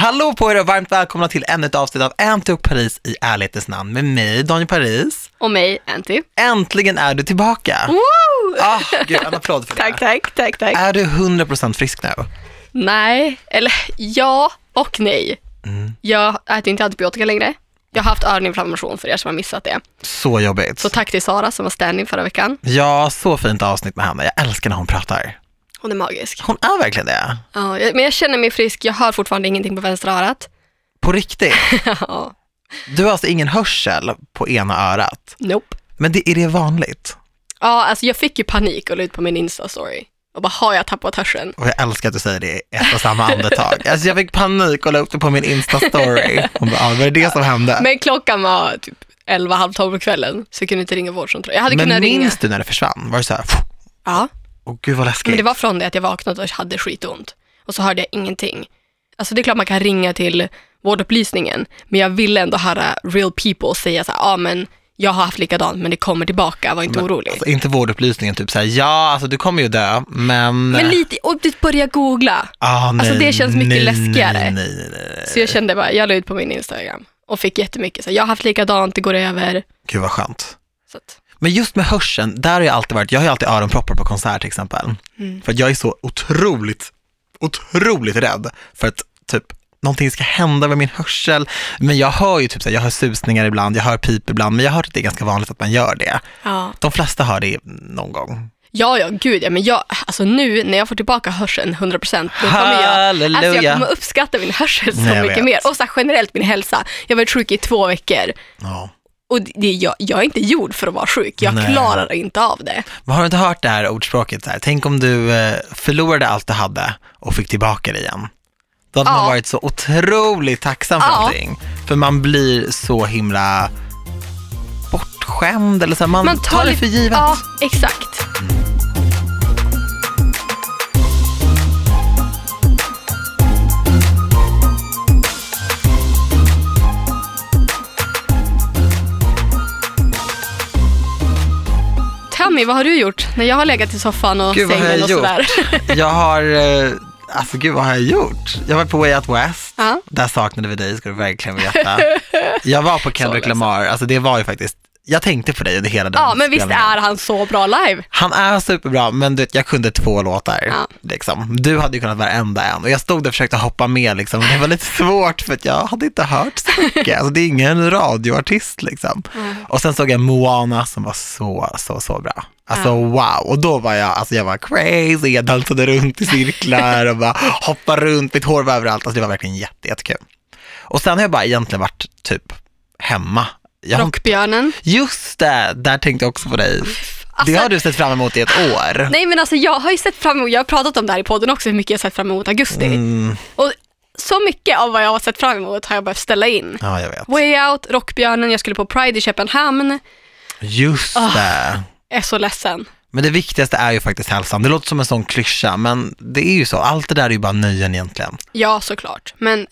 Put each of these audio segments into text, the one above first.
Hallå på er och varmt välkomna till ännu ett avsnitt av Anty och Paris i ärlighetens namn med mig, Daniel Paris. Och mig, Anty. Äntligen är du tillbaka. Woo! Ah, gud, en applåd för det. Tack, tack, tack, tack. Är du 100% frisk nu? Nej, eller ja och nej. Mm. Jag äter inte antibiotika längre. Jag har haft öroninflammation för er som har missat det. Så jobbigt. Så tack till Sara som var stand-in förra veckan. Ja, så fint avsnitt med henne. Jag älskar när hon pratar. Hon är magisk. Hon är verkligen det. Ja, jag- men jag känner mig frisk. Jag hör fortfarande ingenting på vänstra örat. På riktigt. Ja. Du har alltså ingen hörsel på ena örat. nope. Men det, är det vanligt? Ja, alltså jag fick ju panik och la ut på min Insta-story. Och bara, har jag tappat hörseln? Och jag älskar att du säger det i ett och samma andetag. Alltså jag fick panik och la upp det på min Insta-story. Hon bara, ah, var det det som hände? Men klockan var typ 11, halv 12 på kvällen, så jag kunde inte ringa vårdcentralen. Jag hade Men kunnat ringa. minns du när det försvann? Var det så här, Ja. Åh gud vad läskigt. Men det var från det att jag vaknade och hade skitont. Och så hörde jag ingenting. Alltså det är klart man kan ringa till vårdupplysningen, men jag ville ändå höra real people säga så här, ja ah, men jag har haft likadant men det kommer tillbaka, var inte Men, orolig. Alltså, inte vårdupplysningen, typ såhär, ja alltså du kommer ju dö, men... men lite, och du börjar googla. ah, nej, alltså, det känns mycket nej, läskigare. Nej, nej, nej, nej. Så jag kände bara, jag la ut på min Instagram och fick jättemycket, så här, jag har haft likadant, det går över. Gud vad skönt. Att, Men just med hörseln, där har jag alltid varit, jag har ju alltid öronproppar på konsert till exempel. Mm. För att jag är så otroligt, otroligt rädd för att typ någonting ska hända med min hörsel. Men jag hör ju typ så jag hör susningar ibland, jag hör pip ibland, men jag hör att det är ganska vanligt att man gör det. ja. De flesta hör det någon gång. Ja, ja, gud ja, men jag, alltså nu när jag får tillbaka hörseln 100% då kommer jag, alltså jag kommer uppskatta min hörsel så Nej, mycket mer. Och så här, generellt min hälsa. Jag har varit sjuk i två veckor Ja. Och det, jag, jag är inte gjord för att vara sjuk. Jag Nej. klarar inte av det. Men har du inte hört det här ordspråket så här? Tänk om du eh, förlorade allt du hade och fick tillbaka det igen. Då hade Ja. man varit så otroligt tacksam för Ja. allting. För man blir så himla bortskämd eller så här, man, tar det lite- för givet. Ja, exakt. Tammy, vad har du gjort när jag har legat i soffan och Gud, sängen och sådär? Jag har, eh, alltså gud vad har jag gjort? Jag var på Way Out West, Ja. där saknade vi dig ska du verkligen veta. Jag var på Kendrick. Lamar, alltså det var ju faktiskt, jag tänkte på dig under hela den Ja, men visst spelningen. är han så bra live? Han är superbra, men du vet, jag kunde två låtar. Ja. Liksom. Du hade ju kunnat varenda en och jag stod där och försökte hoppa med, liksom. det var lite svårt för att jag hade inte hört så mycket. Alltså, det är ingen radioartist. Liksom. Och sen såg jag Moana som var så, så, så bra. Alltså Ja. wow, och då var jag, alltså jag var crazy, jag dansade runt i cirklar och bara hoppade runt, mitt hår var överallt, alltså det var verkligen jätte, jättekul. Och sen har jag bara egentligen varit typ hemma. Jag Rockbjörnen. just det, där tänkte jag också på dig. Alltså- det har du sett fram emot i ett år. Nej men alltså jag har ju sett fram emot, jag har pratat om det här i podden också, hur mycket jag sett fram emot augusti. Mm, Och så mycket av vad jag har sett fram emot har jag behövt ställa in. ja, jag vet. Way Out, Rockbjörnen, jag skulle på Pride i Köpenhamn. Just Ah. det. Jag är så ledsen. Men det viktigaste är ju faktiskt hälsan. Det låter som en sån klyscha, men det är ju så. Allt det där är ju bara nöjen egentligen. Ja, såklart. Men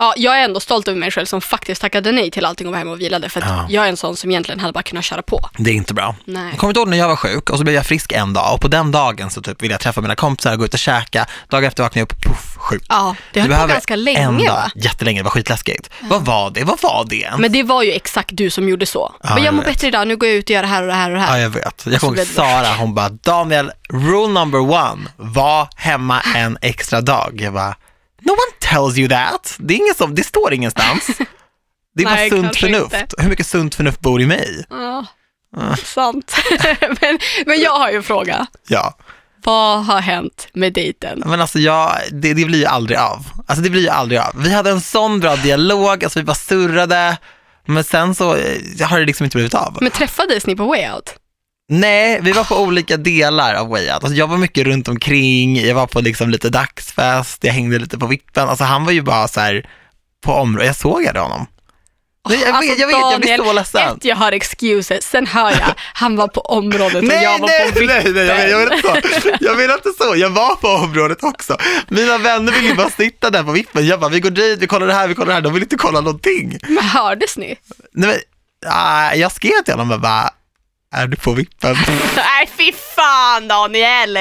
ja, jag är ändå stolt över mig själv som faktiskt tackade nej till allting och var hemma och vilade. För att Ja. jag är en sån som egentligen hade bara kunnat köra på. Det är inte bra. Nej. Jag kommer inte ihåg när jag var sjuk och så blev jag frisk en dag och på den dagen så typ ville jag träffa mina kompisar, gå ut och käka. Dagen efter vaknade jag upp, puff, sjuk. Ja, det Du höll på ganska en länge dag. va? Jättelänge, det var skitläskigt. Vad var det? Vad var det? Men det var ju exakt du som gjorde så. Ja, men jag jag mår bättre idag, nu går jag ut och gör det här och det här och det här. Ja, jag vet. Jag kommer blev ihåg Sara, hon bara, Daniel, rule number one, var hemma en extra dag. Jag bara, no one tells you that. Det, är ingen som, det står ingenstans. Det är Nej, bara sunt förnuft. inte. Hur mycket sunt förnuft bor i mig? Ja, Ah. sant. men, men jag har ju en fråga. Ja, Vad har hänt med dejten? men alltså jag, det, det blir ju aldrig av. Alltså det blir ju aldrig av. Vi hade en sån bra dialog, alltså vi bara surrade, men sen så eh, har det liksom inte blivit av. Men träffades ni på Way Out? Nej, vi var på olika delar av Way Out. Alltså jag var mycket runt omkring, jag var på liksom lite dagsfest, jag hängde lite på vippen. Alltså han var ju bara så här på området, jag såg aldrig honom. Nej, jag, Alltså, vet, jag vet, jag blir så Daniel, ledsen. Ett, jag har excuses, sen hör jag, han var på området och Nej, jag var nej, på nej, vippen. nej, jag, menar- jag menar inte så. Jag menar inte så. Jag var på området också. Mina vänner ville ju bara sitta där på vippen. Jag bara, vi går dit, vi kollar det här, vi kollar det här. De vill inte kolla någonting. Men hördes ni? Nej, men, ah, jag skrev till honom och bara, är du på vippen? Nej, fy fan Daniel!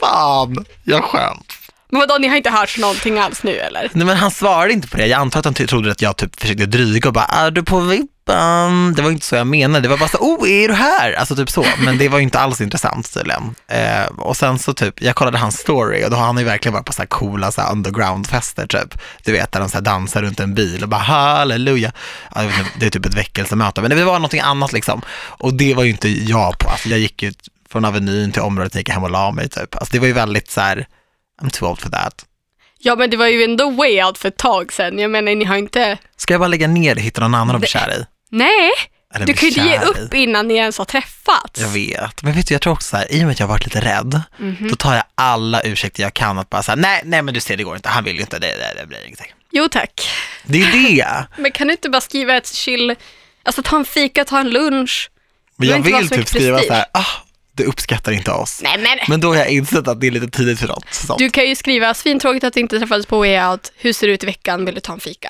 Fan, jag skäms. Men vadå, ni har inte hört någonting alls nu eller? Nej men han svarade inte på det. Jag antar att han trodde att jag typ försökte dryga och bara, är du på vippen? Det var inte så jag menade. Det var bara så, oh är du här? Alltså typ så. Men det var ju inte alls intressant tydligen. Eh, och sen så typ, jag kollade hans story och då har han ju verkligen varit på så här coola så här underground-fester typ. Du vet, där de så här dansar runt en bil och bara halleluja. Ja, det är typ ett väckelsemöte, men det var någonting annat liksom. Och det var ju inte jag på. Alltså jag gick ju från Avenyn till området, gick hem och la mig typ. Alltså det var ju väldigt så här, I'm too old for that. Ja men det var ju ändå way out för ett tag sedan. Jag menar ni har inte... Ska jag bara lägga ner det, hitta någon annan att bli kär i? Nej, Eller du kan ju inte ge kär i? upp innan ni ens har träffats. Jag vet, men vet du, jag tror också så här, i och med att jag har varit lite rädd, Mhm. då tar jag alla ursäkter jag kan att bara säga nej, nej men du ser det går inte, han vill ju inte, det, det, det blir ingenting. Jo tack. Det är det. Men kan du inte bara skriva ett chill, alltså ta en fika, ta en lunch. Men jag behöver inte vara vill så typ mycket skriva prestige. så här, ah, det uppskattar inte oss. Nej men, Men då har jag insett att det är lite tidigt för något sånt. du kan ju skriva svintråkigt att vi inte träffades på way out, hur ser det ut i veckan, vill du ta en fika?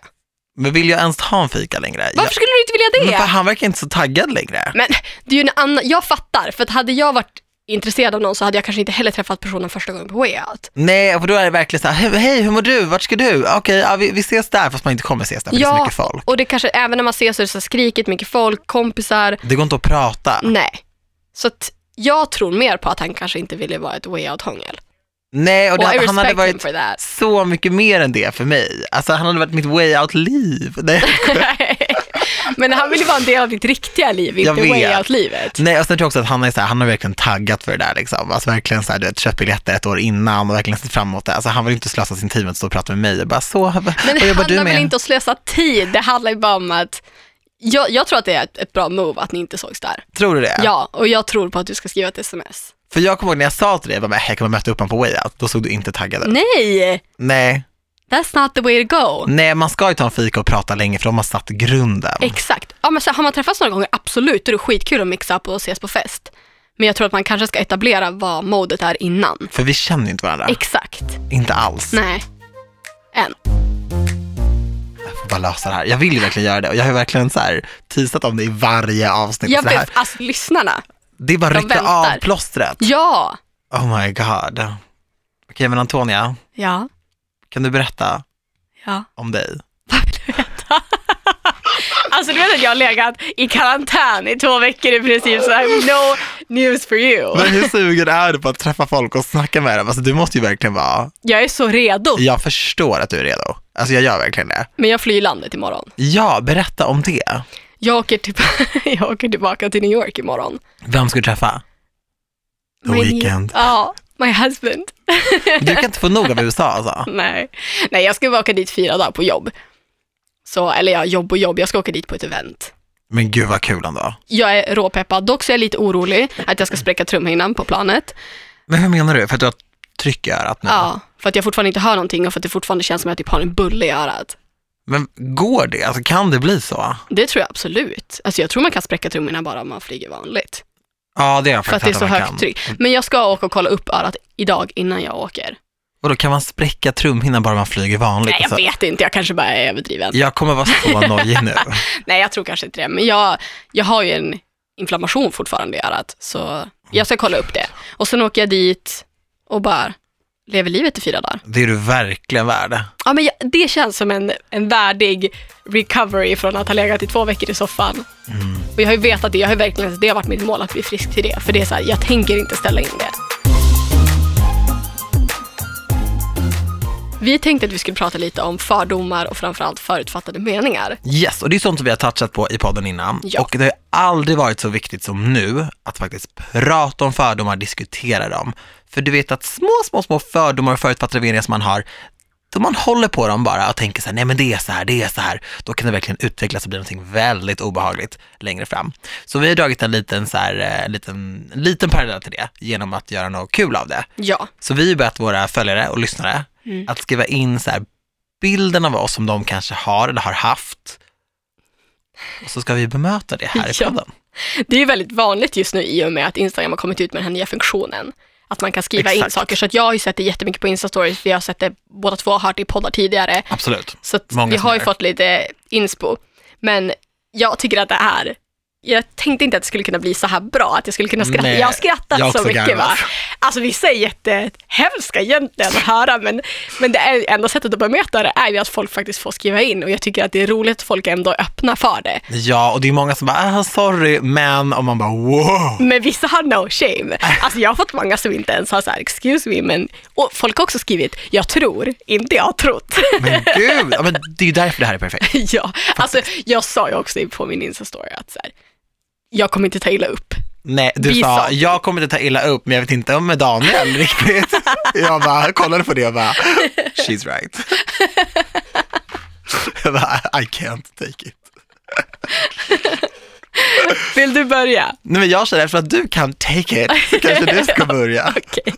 Men vill jag ens ha en fika längre? Varför Jag, skulle du inte vilja men det? för han verkar inte så taggad längre. Men det är ju en annan, jag fattar, för att hade jag varit intresserad av någon så hade jag kanske inte heller träffat personen första gången på way out. Nej, för då är det verkligen så här, hej, hur mår du, vart ska du? Okej, ja, vi, vi ses där, fast man inte kommer ses där för det är så mycket folk. och det kanske, även när man ses så är det så skrikigt, mycket folk, kompisar. Det går inte att prata. Nej. Så att jag tror mer på att han kanske inte ville vara ett way out-hångel. Nej, och det, I han hade varit så mycket mer än det för mig. Alltså han hade varit mitt way out-liv. Men han vill ju vara en del av ditt riktiga liv, inte way vet. out-livet. Nej och sen tror jag också att han är så här, han har verkligen taggat för det där liksom. Alltså verkligen så här, du vet, köpt biljetter ett år innan och verkligen sett fram emot det. Alltså han vill inte slösa sin tid med att stå och prata med mig och bara så, Men det handlar väl inte om att slösa tid, det handlar ju bara om att jag, jag tror att det är ett, ett bra move att ni inte sågs där. Tror du det? Ja, och jag tror på att du ska skriva ett sms. För jag kommer ihåg när jag sa till dig, jag, bara, jag kommer möta upp honom på way out, då såg du inte taggad ut. Nej, Nej. that's not the way to go. Nej, man ska ju ta en fika och prata länge för de har satt grunden. Exakt. Ja, men så har man träffats några gånger, absolut, då är det skitkul att mixa upp och ses på fest. Men jag tror att man kanske ska etablera vad modet är innan. För vi känner ju inte varandra. Exakt. inte alls. Nej. Än. Jag får bara lösa det här. Jag vill ju verkligen göra det och jag har ju verkligen så här teasat om det i varje avsnitt. Jag vet, alltså lyssnarna. Det är bara de rycka väntar. av plåstret. Ja. Oh my god. Okej, men Antonia, Ja. kan du berätta Ja. om dig? Alltså du vet att jag har legat i karantän i två veckor i princip, så have no news for you. Men hur sugen är du på att träffa folk och snacka med dem? Alltså du måste ju verkligen vara, Jag är så redo. jag förstår att du är redo. Alltså jag gör verkligen det. Men jag flyr landet imorgon. Ja, berätta om det. Jag åker, typ, jag åker tillbaka till New York imorgon. Vem ska du träffa? The Min- Weeknd. Ja, my husband. Du kan inte få nog av USA alltså? Nej. Nej, jag ska bara åka dit fyra dagar på jobb. Så, eller ja, jobb och jobb, jag ska åka dit på ett event. Men gud vad kul ändå. Jag är råpeppad, dock så är jag lite orolig att jag ska spräcka trumhinnan på planet. Men hur menar du? För att du har tryck i örat nu? Ja, för att jag fortfarande inte hör någonting och för att det fortfarande känns som att jag typ har en bulle i örat. Men går det? Alltså kan det bli så? Det tror jag absolut. Alltså jag tror man kan spräcka trumhinnan bara om man flyger vanligt. Ja, det har jag För att det är så högt kan. tryck. Men jag ska åka och kolla upp örat idag innan jag åker. Och då kan man spräcka trumhinnan bara man flyger vanligt? Nej, jag Alltså, vet inte. Jag kanske bara är överdriven. jag kommer vara så nojig nu. Nej, jag tror kanske inte det. Men jag, jag har ju en inflammation fortfarande i örat. Så jag ska kolla upp det. Och sen åker jag dit och bara lever livet i fyra dagar. Det är du verkligen värd. Ja, men jag, det känns som en, en värdig recovery från att ha legat i två veckor i soffan. Och jag har ju vetat det. Jag har verkligen, det har varit mitt mål att bli frisk till det. För det är så här, jag tänker inte ställa in det. Vi tänkte att vi skulle prata lite om fördomar och framförallt förutfattade meningar. Yes, och det är sånt som vi har touchat på i podden innan. Ja. Och det har aldrig varit så viktigt som nu att faktiskt prata om fördomar, diskutera dem. För du vet att små, små, små fördomar och förutfattade meningar som man har, då man håller på dem bara och tänker så här, nej men det är så här, det är så här, då kan det verkligen utvecklas och bli någonting väldigt obehagligt längre fram. Så vi har dragit en liten, så här, eh, liten, liten parallell till det genom att göra något kul av det. Ja, Så vi har bett våra följare och lyssnare Mm. att skriva in så här bilden av oss som de kanske har eller har haft. Och så ska vi bemöta det här i Ja. podden. det är väldigt vanligt just nu i och med att Instagram har kommit ut med den här nya funktionen. Att man kan skriva in Exakt. saker. Så att jag har ju sett det jättemycket på Insta-stories. Vi har sett det båda två, har hört det i poddar tidigare. Absolut. Så vi har ju fått lite inspo. Men jag tycker att det är jag tänkte inte att det skulle kunna bli så här bra, att jag skulle kunna skratta. Nej, jag har skrattat jag så mycket. Va? Alltså vissa är jättehemska egentligen att höra, men, men det är enda sättet att bemöta det är ju att folk faktiskt får skriva in och jag tycker att det är roligt att folk ändå öppnar för det. Ja, och det är många som bara, ah, sorry, men, och man bara, wow. Men vissa har no shame. Alltså jag har fått många som inte ens har så här, excuse me, men och folk har också skrivit, jag tror, inte jag har trott. Men gud, men det är ju därför det här är perfekt. ja, alltså jag sa ju också på min Insta-story att så här, jag kommer inte ta illa upp. Nej, du Vi sa, sa- jag kommer inte ta illa upp, men jag vet inte om med Daniel riktigt. Jag bara kollade på det och bara, she's right. Jag bara, I can't take it. Vill du börja? Nej men jag känner efter att du kan take it, så kanske du ska börja. Okej.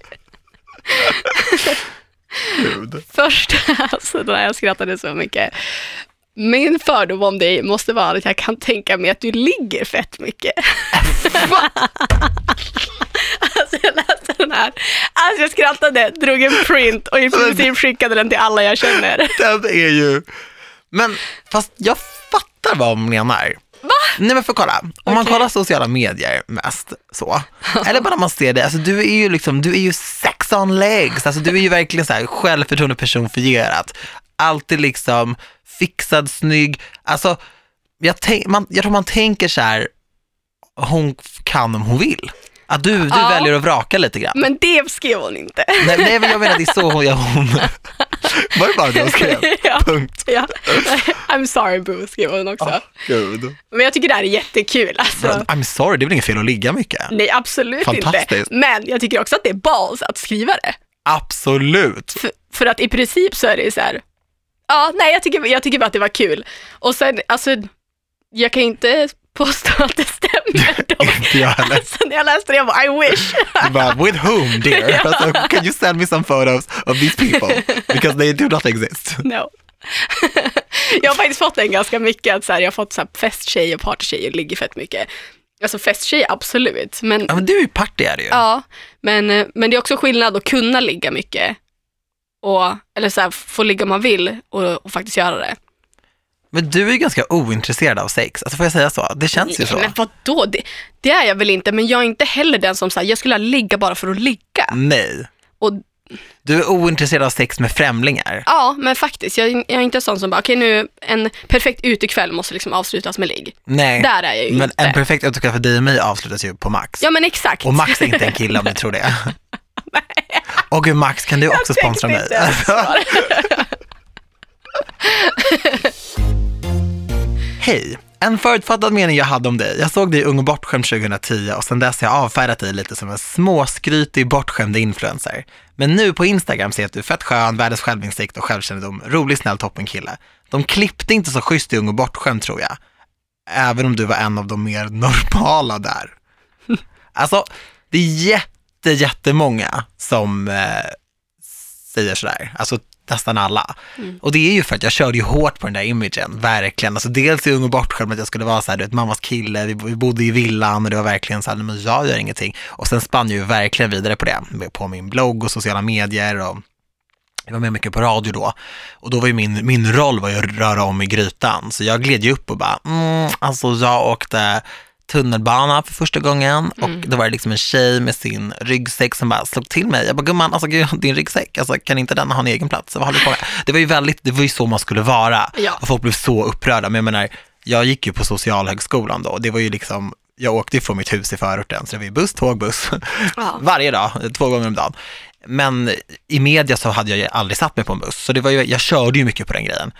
Gud. Först, alltså när jag skrattade så mycket. Min fördom om dig måste vara att jag kan tänka mig att du ligger fett mycket. alltså jag läste den här, alltså jag skrattade, drog en print och i princip skickade den till alla jag känner. Den är ju, men fast jag fattar vad hon menar. Va? Nej men för kolla, om man Okej. kollar sociala medier mest så, eller bara man ser det, alltså du är ju liksom, du är ju sex on legs, alltså du är ju verkligen så här självförtroende personifierat. Alltid liksom fixad, snygg, alltså jag, tänk, man, jag tror man tänker så här, hon kan om hon vill. Att du, du Ja. väljer att vraka lite grann. Men det skrev hon inte. Nej, nej men jag menar det är så hon, ja, hon var det bara det hon skrev? ja. Punkt. ja. I'm sorry boo, skrev hon också. Gud. Men jag tycker det här är jättekul. Alltså. I'm sorry, det är väl inget fel att ligga mycket? Nej, absolut inte. Men jag tycker också att det är balls att skriva det. Absolut. För, för att i princip så är det så här, ja, nej, jag tycker, jag tycker bara att det var kul. Och sen, alltså, jag kan inte påstå att det stämmer då. Inte jag heller. Alltså när jag läste det, jag bara, I wish. Du bara, with whom dear? Alltså, can you send me some photos of these people? Because they do not exist. No. jag har faktiskt fått den ganska mycket, att så här, jag har fått så här, festtjej och partytjejer ligger fett mycket. Alltså festtjej, absolut. Men, Ja, men du är ju party är det ju. ja, men, eh, men det är också skillnad att kunna ligga mycket. Och, eller så här, få ligga om man vill och, och faktiskt göra det. Men du är ju ganska ointresserad av sex. Alltså får jag säga så? Det känns ju så. Men vadå? Det, det är jag väl inte, men jag är inte heller den som säger jag skulle ligga bara för att ligga. Nej. Och Du är ointresserad av sex med främlingar. ja, men faktiskt, jag, jag är inte sån som bara, okej nu, en perfekt utekväll måste liksom avslutas med ligg. Nej. Där är jag ju Men inte. en perfekt utekväll för dig och mig avslutas ju på Max. Ja men exakt. Och Max är inte en kille om du tror det. Och gud Max, kan du också sponsra mig? Hej! En förutfattad mening jag hade om dig. Jag såg dig i Ung och bortskämd 2010 och sedan dess har jag avfärdat dig lite som en småskrytig, bortskämd influencer. Men nu på Instagram ser jag att du är fett skön, världens självinsikt och självkännedom, rolig, snäll, toppenkille. De klippte inte så schysst i Ung och bortskämd tror jag. Även om du var en av de mer normala där. Alltså, det är jätte, jättemånga som eh, säger sådär. Alltså nästan alla. Och det är ju för att jag körde ju hårt på den där imagen, verkligen. Alltså dels i Ung och bortskämd att jag skulle vara så här, du vet, mammas kille, vi, vi bodde i villan och det var verkligen så här, men jag gör ingenting. Och sen spann jag ju verkligen vidare på det, på min blogg och sociala medier och jag var med mycket på radio då. Och då var ju min, min roll var ju att röra om i grytan. Så jag gled ju upp och bara, mm, alltså jag åkte tunnelbana för första gången och då var det liksom en tjej med sin ryggsäck som bara slog till mig. Jag bara, gumman, alltså gud, din ryggsäck, alltså kan inte den ha en egen plats? Vad håller du på med? Det var ju väldigt, det var ju så man skulle vara. Ja. Och folk blev så upprörda. Men jag menar, jag gick ju på socialhögskolan då och det var ju liksom, jag åkte ju från mitt hus i förorten, så det var ju buss, tåg, buss. Ja. Varje dag, två gånger om dagen. Men i media så hade jag ju aldrig satt mig på en buss, så det var ju, jag körde ju mycket på den grejen.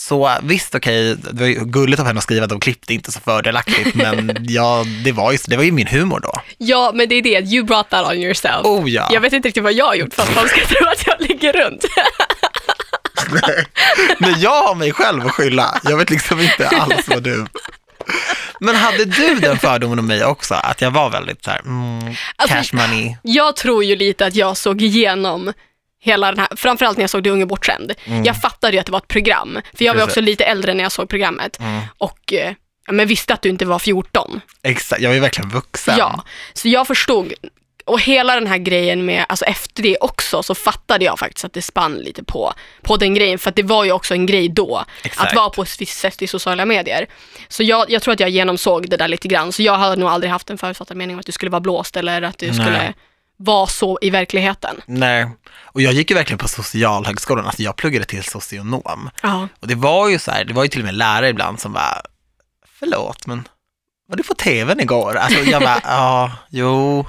Så visst, okej, det var ju gulligt av henne att skriva att de klippte inte så fördelaktigt, men ja, det, var ju, det var ju min humor då. Ja, men det är det, you brought that on yourself. Oh ja. Jag vet inte riktigt vad jag har gjort för att folk ska tro att jag ligger runt. Men jag har mig själv att skylla. Jag vet liksom inte alls vad du... Men hade du den fördomen om mig också, att jag var väldigt så här, mm, Alltså- cash money? Jag tror ju lite att jag såg igenom hela den här, framförallt när jag såg Det unge bortskämd. Jag fattade ju att det var ett program, för jag var Precis. också lite äldre när jag såg programmet och eh, ja, men visste att du inte var 14. Exakt, jag var ju verkligen vuxen. Ja, så jag förstod och hela den här grejen med, alltså efter det också så fattade jag faktiskt att det spann lite på, på den grejen. För att det var ju också en grej då, Exakt. att vara på ett visst sätt i sociala medier. Så jag, jag tror att jag genomsåg det där lite grann. Så jag hade nog aldrig haft en förutfattad mening om att du skulle vara blåst eller att du Nej. skulle vara så i verkligheten. Nej, och jag gick ju verkligen på socialhögskolan, alltså jag pluggade till socionom. Ja. Och det var ju så här, det var ju till och med lärare ibland som var, förlåt men var du på tvn igår? Alltså jag bara, ja, jo.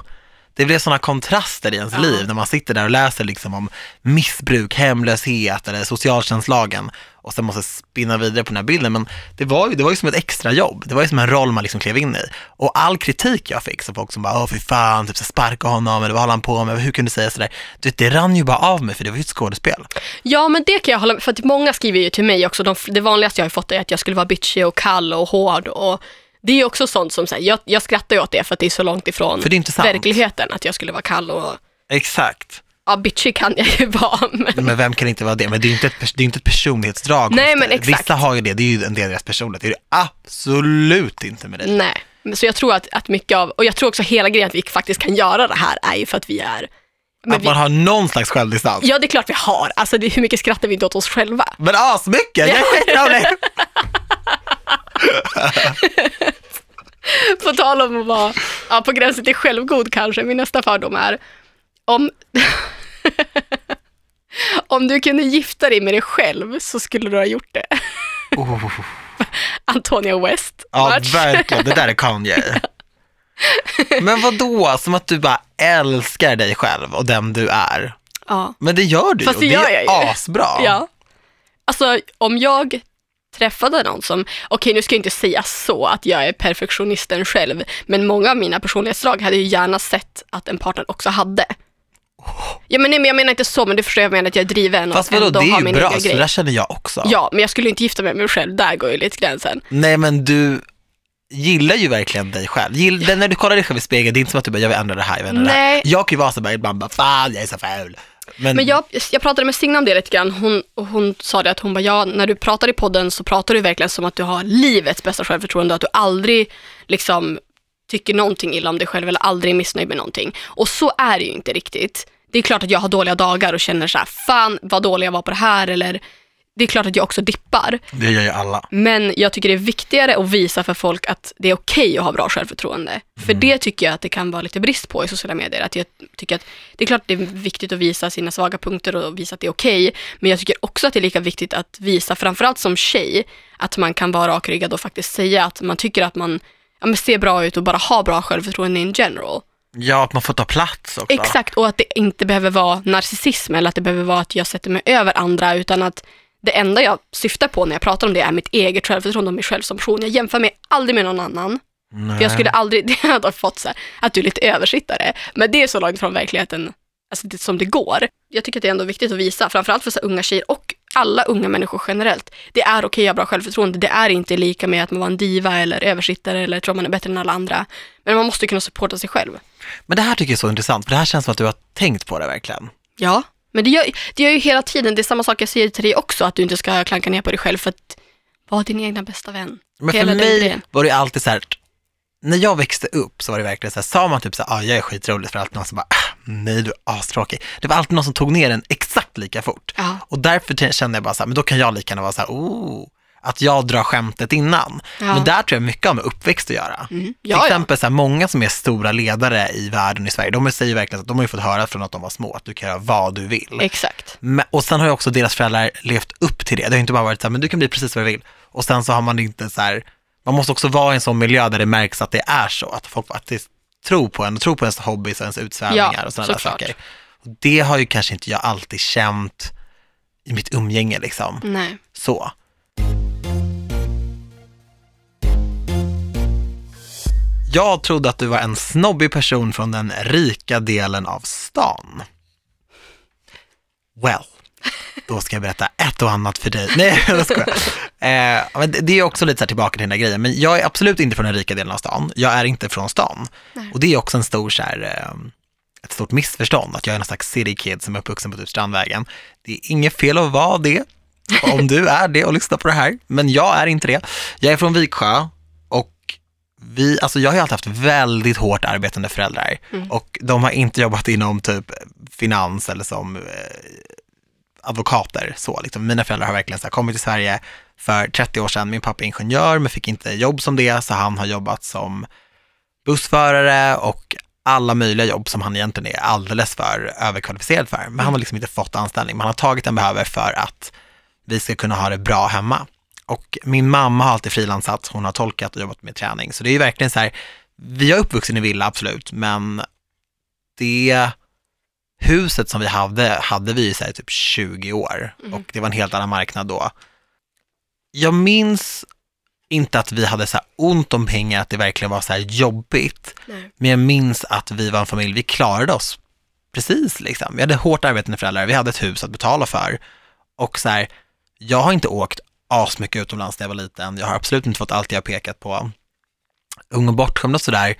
Det blev sådana kontraster i ens Ja. liv när man sitter där och läser liksom om missbruk, hemlöshet eller socialtjänstlagen och sen måste spinna vidare på den här bilden. Men det var ju, det var ju som ett extra jobb. Det var ju som en roll man liksom klev in i. Och all kritik jag fick, så folk som bara, åh fy fan, typ så sparka honom, eller vad håller han på med, hur kunde du säga sådär? Du vet, det rann ju bara av mig för det var ju ett skådespel. Ja, men det kan jag hålla med För att många skriver ju till mig också. De, det vanligaste jag har fått är att jag skulle vara bitchig och kall och hård. Och det är ju också sånt som, så här, jag, jag skrattar ju åt det för att det är så långt ifrån För det är inte sant. verkligheten att jag skulle vara kall och Exakt. ja, bitchig kan jag ju vara. Men, Men vem kan inte vara det? Men det är ju inte ett, det är inte ett personlighetsdrag. Nej, men exakt. Vissa har ju det, det är ju en del av deras personlighet. Det är det absolut inte med dig. nej. Så jag tror att, att mycket av, och jag tror också hela grejen att vi faktiskt kan göra det här är ju för att vi är men att vi, man har någon slags självdistans. Ja, det är klart vi har. Alltså, det, hur mycket skrattar vi inte åt oss själva? Men asmycket, jag är skitrolig! På tal om att vara ja, på gränsen till självgod kanske, min nästa fördom är om, om du kunde gifta dig med dig själv så skulle du ha gjort det. Oh, Antonia West. ja, match. verkligen. Det där är Kanye. Men vad då? Som att du bara älskar dig själv och den du är. Ja. Men det gör du ju Fast och det det gör är jag ju. asbra. ja. Alltså om jag träffade någon som, okej nu ska jag inte säga så att jag är perfektionisten själv, men många av mina personlighetsdrag hade ju gärna sett att en partner också hade. Ja, men, nej, men jag menar inte så, men du förstår jag menar att jag är driven Fast och vadå, det är ju bra, så det där känner jag också. Ja, men jag skulle inte gifta mig med mig själv, där går ju lite gränsen. Nej men du gillar ju verkligen dig själv. Gill, det- när du kollar dig själv i spegeln, det är inte som att du bara, jag vill ändra det här, jag vill ändra det här. Nej. Jag kan ju vara så bara ibland, bara, fan jag är så ful. Men, Men jag, jag pratade med Signe om det lite grann, hon, hon sa det att hon bara, ja, när du pratar i podden så pratar du verkligen som att du har livets bästa självförtroende, att du aldrig liksom tycker någonting illa om dig själv eller aldrig är missnöjd med någonting. Och så är det ju inte riktigt. Det är klart att jag har dåliga dagar och känner så här, fan vad dålig jag var på det här, eller det är klart att jag också dippar. det gör ju alla. Men jag tycker det är viktigare att visa för folk att det är okej att ha bra självförtroende. För det tycker jag att det kan vara lite brist på i sociala medier. Att jag tycker att det är klart det är viktigt att visa sina svaga punkter och visa att det är okej. Men jag tycker också att det är lika viktigt att visa, framförallt som tjej, att man kan vara rakryggad och faktiskt säga att man tycker att man ja, ser bra ut och bara har bra självförtroende in general. Ja, att man får ta plats också. Exakt, och att det inte behöver vara narcissism eller att det behöver vara att jag sätter mig över andra, utan att det enda jag syftar på när jag pratar om det är mitt eget självförtroende och mig själv som person. Jag jämför mig aldrig med någon annan. Nej. För jag skulle aldrig, det hade fått så här, att du är lite översittare. Men det är så långt från verkligheten alltså det, som det går. Jag tycker att det är ändå viktigt att visa, framförallt för så unga tjejer och alla unga människor generellt. Det är okej att ha bra självförtroende. Det är inte lika med att man var en diva eller översittare eller tror man är bättre än alla andra. Men man måste kunna supporta sig själv. Men det här tycker jag är så intressant, för det här känns som att du har tänkt på det verkligen. Ja, men det gör, det gör ju hela tiden, det är samma sak jag säger till dig också, att du inte ska klanka ner på dig själv för att vara din egna bästa vän. Men Hela för mig var det alltid så här, när jag växte upp så var det verkligen så här, sa man typ så här, ah, jag är skitrolig, för alltid någon som bara, ah, nej du är astråkig. Det var alltid någon som tog ner den exakt lika fort. Ja. Och därför kände jag bara så här, men då kan jag lika gärna vara så här, oh, att jag drar skämtet innan. Ja. Men där tror jag mycket har med uppväxt att göra. Mm. Till Ja, ja. exempel så här, många som är stora ledare i världen i Sverige, de säger verkligen att de har ju fått höra från att de var små, att du kan göra vad du vill. Exakt. Men, och sen har ju också deras föräldrar levt upp till det. Det har inte bara varit så här, men du kan bli precis vad du vill. Och sen så har man inte så här, man måste också vara i en sån miljö där det märks att det är så, att folk faktiskt tror på en, och tror på ens hobbys och ens utsvävningar Ja, och sådana där saker. Och det har ju kanske inte jag alltid känt i mitt umgänge liksom. Nej. Så. Jag trodde att du var en snobbig person från den rika delen av stan. Well, då ska jag berätta ett och annat för dig. Nej, jag skojar. Eh, men det- är också lite så tillbaka till den där grejen, men jag är absolut inte från den rika delen av stan. Jag är inte från stan. Nej. Och det är också en stor så här, eh, ett stort missförstånd, att jag är en slags city kid som är uppvuxen på typ Strandvägen. Det är inget fel att vara det, om du är det och lyssnar på det här, men jag är inte det. Jag är från Viksjö vi, alltså jag har ju alltid haft väldigt hårt arbetande föräldrar Mm. och de har inte jobbat inom typ finans eller som eh, advokater. Så, liksom. Mina föräldrar har verkligen så här, kommit till Sverige för 30 år sedan. Min pappa är ingenjör men fick inte jobb som det så han har jobbat som bussförare och alla möjliga jobb som han egentligen är alldeles för överkvalificerad för. Men han har liksom inte fått anställning. Men han har tagit den behöver för att vi ska kunna ha det bra hemma. Och min mamma har alltid frilansat, hon har tolkat och jobbat med träning. Så det är ju verkligen så här, vi är uppvuxen i villa absolut, men det huset som vi hade, hade vi i så här typ 20 år och det var en helt annan marknad då. Jag minns inte att vi hade så här ont om pengar, att det verkligen var så här jobbigt. Nej. Men jag minns att vi var en familj, vi klarade oss precis liksom. Vi hade hårt arbetande föräldrar, vi hade ett hus att betala för. Och så här, jag har inte åkt asmycket utomlands när jag var liten. Jag har absolut inte fått allt jag pekat på. Ung och bortskämd och sådär.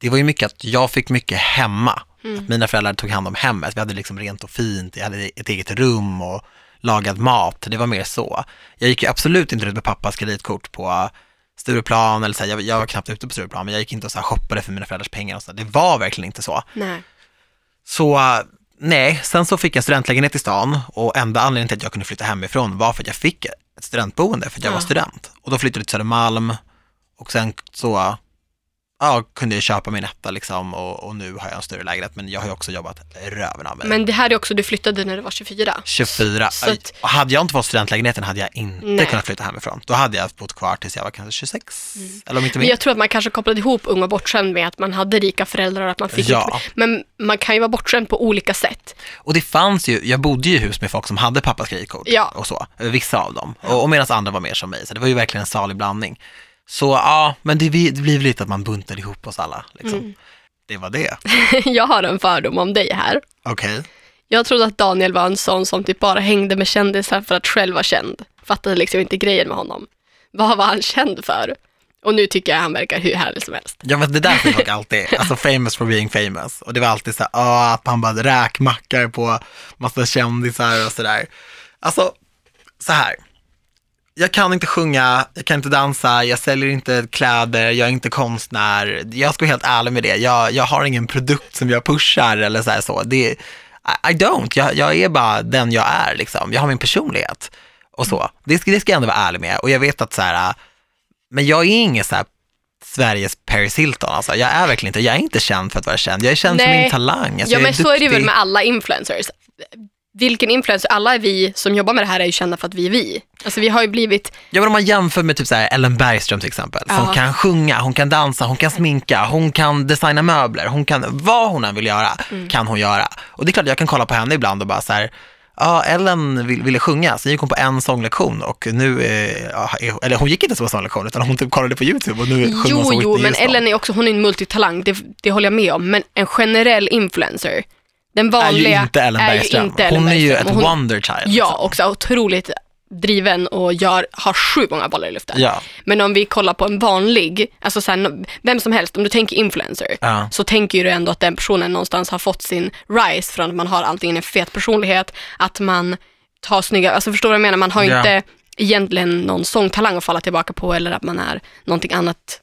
Det var ju mycket att jag fick mycket hemma. Att mina föräldrar tog hand om hemmet. Vi hade liksom rent och fint, jag hade ett eget rum och lagad mat. Det var mer så. Jag gick ju absolut inte ut med pappas kreditkort på Stureplan eller så här, jag, jag var knappt ute på Stureplan, men jag gick inte och så här shoppade för mina föräldrars pengar och så. Det var verkligen inte så. Nej. Så nej, sen så fick jag studentlägenhet i stan och enda anledningen till att jag kunde flytta hemifrån var för att jag fick studentboende för att jag Ja. var student. Och då flyttade jag till Södermalm och sen så ja, kunde jag köpa min etta liksom och, och nu har jag en större lägenhet men jag har ju också jobbat röven av mig. Men det här är också, du flyttade när du var 24. 24. Så att- Och hade jag inte fått studentlägenheten hade jag inte Nej. kunnat flytta hemifrån. Då hade jag bott kvar tills jag var kanske 26. Eller om inte Mm. Men jag tror att man kanske kopplade ihop ung och bortskämd med att man hade rika föräldrar och att man fick Ja. Men man kan ju vara bortskämd på olika sätt. Och det fanns ju, jag bodde ju i hus med folk som hade pappas kreditkort Ja. och så, vissa av dem. Och, och medan andra var mer som mig, så det var ju verkligen en salig blandning. Så ja, men det, det blir lite att man buntade ihop oss alla. Liksom. Mm. Det var det. jag har en fördom om dig här. Okej. Jag trodde att Daniel var en sån som typ bara hängde med kändisar för att själv vara känd. Fattade liksom inte grejen med honom. Vad var han känd för? Och nu tycker jag han verkar hur härlig som helst. Ja men det där fick folk alltid, alltså famous for being famous. Och det var alltid så här, ah, att man bara räkmackar på massa kändisar och sådär. Alltså, så här. Jag kan inte sjunga, jag kan inte dansa, jag säljer inte kläder, jag är inte konstnär. Jag ska vara helt ärlig med det. Jag, jag har ingen produkt som jag pushar eller så här så. Det, I, I don't, jag, jag är bara den jag är liksom. Jag har min personlighet och så. Det, ska- det ska jag ändå vara ärlig med. Och jag vet att så här, men jag är ingen så här Sveriges Paris Hilton alltså. Jag är verkligen inte, jag är inte känd för att vara känd. Jag är känd Nej. min talang. Alltså, ja men så är det väl med alla influencers. Vilken influencer, alla vi som jobbar med det här är ju kända för att vi är vi. Alltså vi har ju blivit, Ja men om man jämför med typ så här Ellen Bergström till exempel, som Ja. kan sjunga, hon kan dansa, hon kan sminka, hon kan designa möbler, hon kan, vad hon än vill göra, Mm. kan hon göra. Och det är klart jag kan kolla på henne ibland och bara så här, ja Ellen vill, ville sjunga, så gick hon på en sånglektion och nu, eh, eller hon gick inte på en sånglektion utan hon typ kollade på YouTube och nu sjunger hon jo som jo, Whitney men. Ellen är också, hon är en multitalang, det, det håller jag med om. Men en generell influencer, den är vanliga ju inte Ellen är Bergström. inte Ellen hon är ju ett Och hon, wonder child. Ja, liksom. också otroligt driven och gör, har sju många bollar i luften. Ja. Men om vi kollar på en vanlig, alltså så här, vem som helst, om du tänker influencer, Ja. så tänker du ändå att den personen någonstans har fått sin rise från att man har antingen en fet personlighet, att man tar snygga, alltså förstår du vad jag menar? Man har Ja. inte egentligen någon sångtalang att falla tillbaka på eller att man är någonting annat.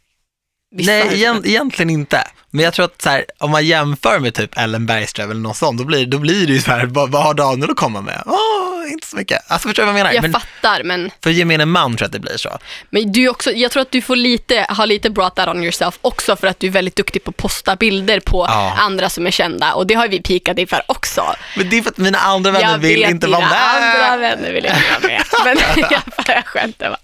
Vissa Nej, egent, egentligen inte. Men jag tror att så här, om man jämför med typ Ellen Bergström eller något sånt, då blir, då blir det ju så här, vad, vad har Daniel att komma med? Åh, inte så mycket. Alltså förstår du vad jag menar? jag Men fattar, men, för gemene man tror jag att det blir så. men du också, jag tror att du får lite, ha lite brought that on yourself också för att du är väldigt duktig på att posta bilder på Ja. andra som är kända och det har vi pikat inför också. Men det är för att mina andra vänner jag vill vet inte vara med. andra vänner vill inte vara med. Men jag, jag skämtar bara.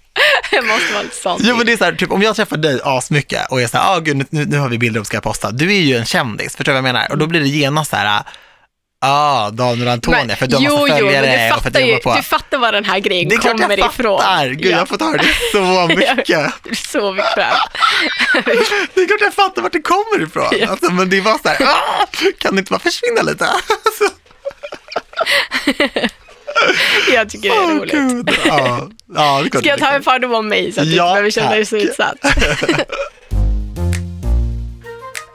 Jag måste vara lite sån. Jo men det är så här, typ om jag träffar dig asmycket och är så här, ah, gud nu, nu har vi bilder som ska jag posta. Du är ju en kändis, förstår du vad jag menar? Och då blir det genast så här, ah, Daniel Antonia, för du har jo, massa jo, följare men du och för att jobbar på. du fattar var den här grejen det är klart kommer jag ifrån. fattar, gud Ja. jag har fått höra det så mycket. Du är så bekväm. Det är klart jag fattar vart det kommer ifrån. Ja. Alltså, men det var så här, ah, kan det inte bara försvinna lite? Alltså, Jag tycker det är roligt. gud. Ja, ja, det Ska jag det ta en fördom om mig så att du Ja, inte behöver känna dig så utsatt?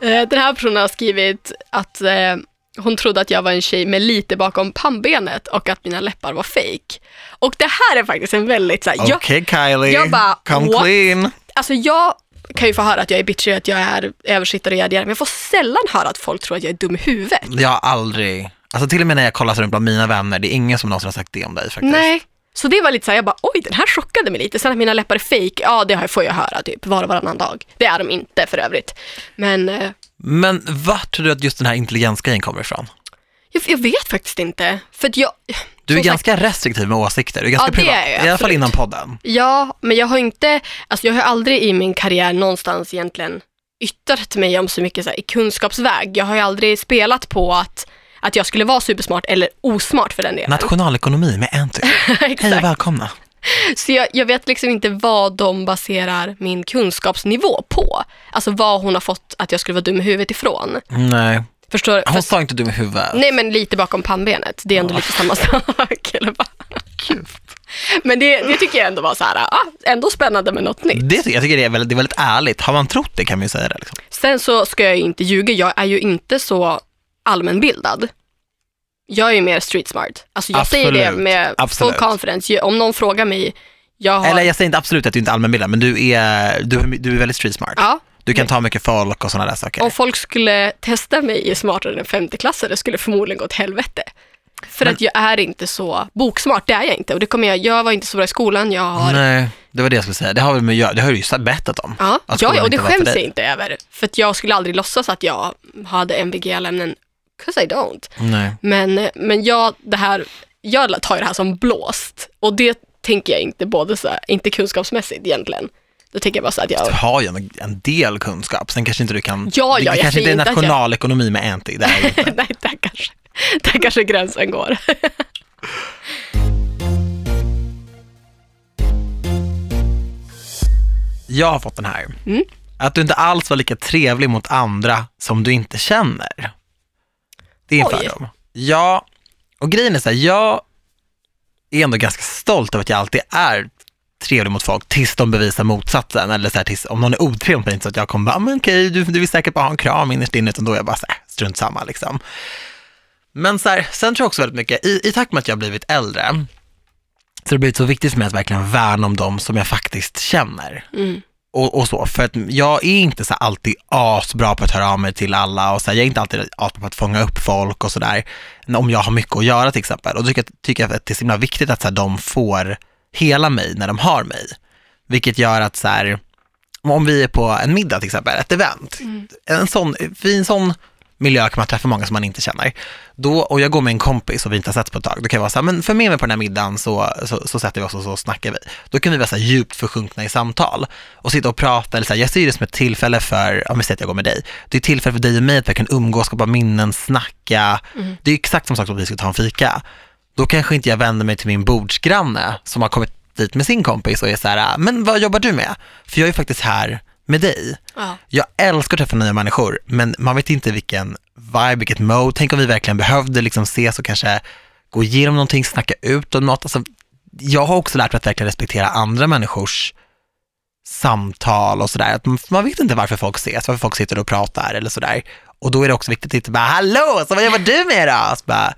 Eh, Den här personen har skrivit att eh, hon trodde att jag var en tjej med lite bakom pannbenet och att mina läppar var fake. Och det här är faktiskt en väldigt så här, jag, Okej Kylie, jag bara, come what? clean. alltså jag kan ju få höra att jag är bitchig, att jag är översittare och jag men jag får sällan höra att folk tror att jag är dum i huvudet. Jag har aldrig, alltså till och med när jag kollar runt bland mina vänner, det är ingen som någonsin har sagt det om dig faktiskt. Nej, så det var lite så här, jag bara oj den här chockade mig lite. Sen att mina läppar är fake, ja det får jag höra typ var och varannan dag. Det är de inte för övrigt. Men eh, Men vart tror du att just den här intelligensgrejen kommer ifrån? jag, jag vet faktiskt inte. För jag, Du är sagt, ganska restriktiv med åsikter, du är ganska Ja, privat, är jag, i alla fall innan podden. Ja, men jag har inte, alltså jag har aldrig i min karriär någonstans egentligen yttrat mig om så mycket så här, i kunskapsväg. Jag har ju aldrig spelat på att, att jag skulle vara supersmart eller osmart för den delen. Nationalekonomi med Anty. Hej och välkomna. Så jag, jag vet liksom inte vad de baserar min kunskapsnivå på. Alltså vad hon har fått att jag skulle vara dum i huvudet ifrån. Nej, Förstår hon För- sa inte dum i huvudet. Nej men lite bakom pannbenet, det är ändå lite samma sak. Eller? Men det, det tycker jag ändå var så här, ah, ändå spännande med något nytt. Det, jag tycker det är, väldigt, det är väldigt ärligt. Har man trott det kan man ju säga det. Liksom. Sen så ska jag ju inte ljuga, jag är ju inte så allmänbildad. Jag är ju mer street smart. Alltså jag säger det Absolut. med Absolut. full confidence. Om någon frågar mig, jag har... Eller jag säger inte absolut att du inte är allmänbildad, men du är, du, du är väldigt street smart. ja, Du kan ta mycket folk och sådana där saker. om folk skulle testa mig i smartare än femteklassare skulle förmodligen gå åt helvete. För Men- att jag är inte så boksmart, det är jag inte. Och det kommer jag, jag var inte så bra i skolan, jag har... Nej, det var det jag skulle säga. Det har, med, det har du ju berättat om. Ja, ja, och det skäms jag inte över. För att jag skulle aldrig låtsas att jag hade MVG-ämnen, 'cause I don't. Nej. Men, men jag, det här, jag tar det här som blåst och det tänker jag inte både så här, inte kunskapsmässigt egentligen. Då tänker jag bara så att Du jag, har ju en, en del kunskap, sen kanske inte du kan... Ja, det ja, jag kanske inte är att jag- nationalekonomi med Anty, det är det inte. nej, där kanske, där kanske gränsen går. Jag har fått den här. Mm. Att du inte alls var lika trevlig mot andra som du inte känner. Det är en Oj. fördom. Ja, och grejen är så här, jag är ändå ganska stolt över att jag alltid är trevlig mot folk tills de bevisar motsatsen. Eller så här, tills, om någon är otrevlig mot mig, så att jag kommer bara, "Ah, men okej, du, du vill säkert bara ha en kram innerst inne, utan då är jag bara så här, strunt samma liksom. Men så här, sen tror jag också väldigt mycket, i, i takt med att jag har blivit äldre, så har det blivit så viktigt för mig att verkligen värna om dem som jag faktiskt känner Mm. Och, och så. För att jag är inte så alltid asbra på att höra av mig till alla och så här, jag är inte alltid asbra på att fånga upp folk och sådär. Om jag har mycket att göra till exempel. Och då tycker tycker jag att det är så himla viktigt att så här, de får hela mig när de har mig. Vilket gör att så här, om vi är på en middag till exempel, ett event, en sån, i en sån miljö kan man träffa många som man inte känner. Då, och jag går med en kompis och vi inte har sett på ett tag, då kan jag vara så här, men för med mig på den här middagen så, så, så sätter vi oss och så snackar vi. Då kan vi vara så här djupt försjunkna i samtal och sitta och prata, eller så här, jag ser det som ett tillfälle för, om vi säger att jag går med dig, det är ett tillfälle för dig och mig att verkligen umgås, skapa minnen, snacka. Det är exakt som sagt att vi ska ta en fika. Då kanske inte jag vänder mig till min bordsgranne som har kommit dit med sin kompis och är så här, men vad jobbar du med? För jag är faktiskt här med dig. Ja. Jag älskar att träffa nya människor, men man vet inte vilken vibe, vilket mode. Tänk om vi verkligen behövde liksom ses och kanske gå igenom någonting, snacka ut om något. Alltså, jag har också lärt mig att verkligen respektera andra människors samtal och sådär. Man- vet inte varför folk ses, varför folk sitter och pratar eller sådär. Och då är det också viktigt att inte bara, hallå, så vad jobbar du med då? Så, bara,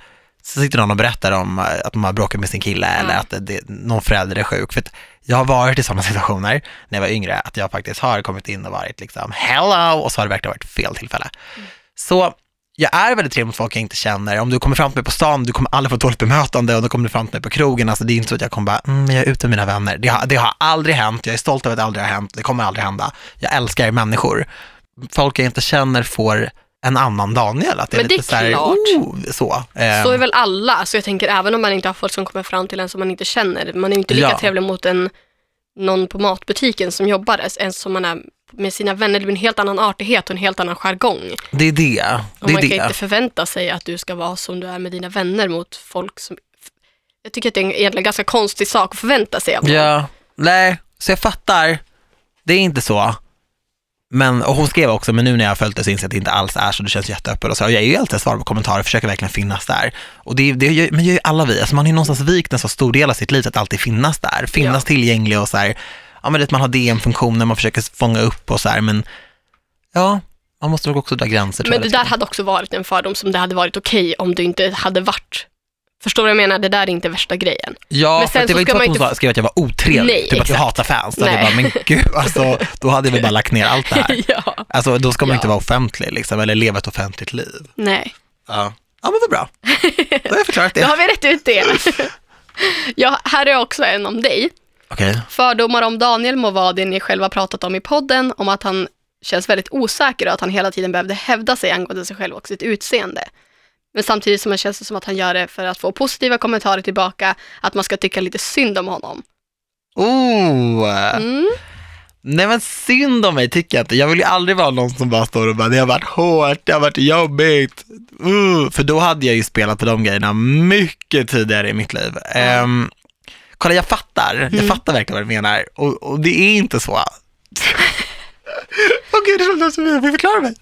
så sitter någon och berättar om eh, att de har bråkat med sin kille eller att det, någon förälder är sjuk. För jag har varit i sådana situationer när jag var yngre, att jag faktiskt har kommit in och varit liksom, hello, och så har det verkligen varit fel tillfälle. Så jag är väldigt trevlig mot folk jag inte känner. Om du kommer fram till mig på stan, du kommer aldrig få ett dåligt bemötande och då kommer du fram till mig på krogen. Alltså det är inte så att jag kommer bara, mm, jag är ute med mina vänner. Det har, det har aldrig hänt, jag är stolt över att det aldrig har hänt, det kommer aldrig hända. Jag älskar människor. Folk jag inte känner får en annan Daniel. Att det är Men det lite är så här, klart. Oh, så. Eh, Så är väl alla, så jag tänker även om man inte har folk som kommer fram till en som man inte känner, man är ju inte lika Ja. trevlig mot en, någon på matbutiken som jobbar än som man är med sina vänner. Det blir en helt annan artighet och en helt annan jargong. det är det. Och Det är man kan det. inte förvänta sig att du ska vara som du är med dina vänner mot folk som... Jag tycker att det är en egentligen ganska konstig sak att förvänta sig av någon. Ja, nej, så jag fattar. Det är inte så. Men, och hon skrev också, men nu när jag har följt det så inser jag att det inte alls är så, du känns jätteöppen och så. Och jag är ju alltid svarar på kommentarer, försöker verkligen finnas där. Och det, det men gör ju alla vi, alltså man har ju någonstans vikt en så stor del av sitt liv att alltid finnas där, finnas Ja. tillgänglig och så här, ja men det, man har DM-funktioner, man försöker fånga upp och så här, men ja, man måste nog också dra gränser. Men det där hade också varit en fördom som det hade varit okej om du inte hade varit Förstår du vad jag menar? Det där är inte värsta grejen. Ja, Men för sen att det var inte så att hon inte skrev att jag var otrevlig, Nej, typ att du exakt. hatar fans. Då hade jag bara, men gud, alltså, då hade vi bara lagt ner allt det här. ja. Alltså då ska man Ja. inte vara offentlig liksom, eller leva ett offentligt liv. Nej, Ja, ja men vad bra. Då har jag förklarat då det. har vi rätt ut det. ja, här är också en om dig. Okej, Fördomar om Daniel må vara det ni själva pratat om i podden, om att han känns väldigt osäker och att han hela tiden behövde hävda sig angående sig själv och sitt utseende. Men samtidigt som det känns det som att han gör det för att få positiva kommentarer tillbaka, att man ska tycka lite synd om honom. oh, Mm. nej men synd om mig tycker jag inte. Jag vill ju aldrig vara någon som bara står och bara, det har varit hårt, det har varit jobbigt. Uh, för då hade jag ju spelat på de grejerna mycket tidigare i mitt liv. Ehm, kolla, jag fattar, jag Mm. fattar verkligen vad du menar och, och det är inte så. Åh gud, det är som att jag vill förklara mig.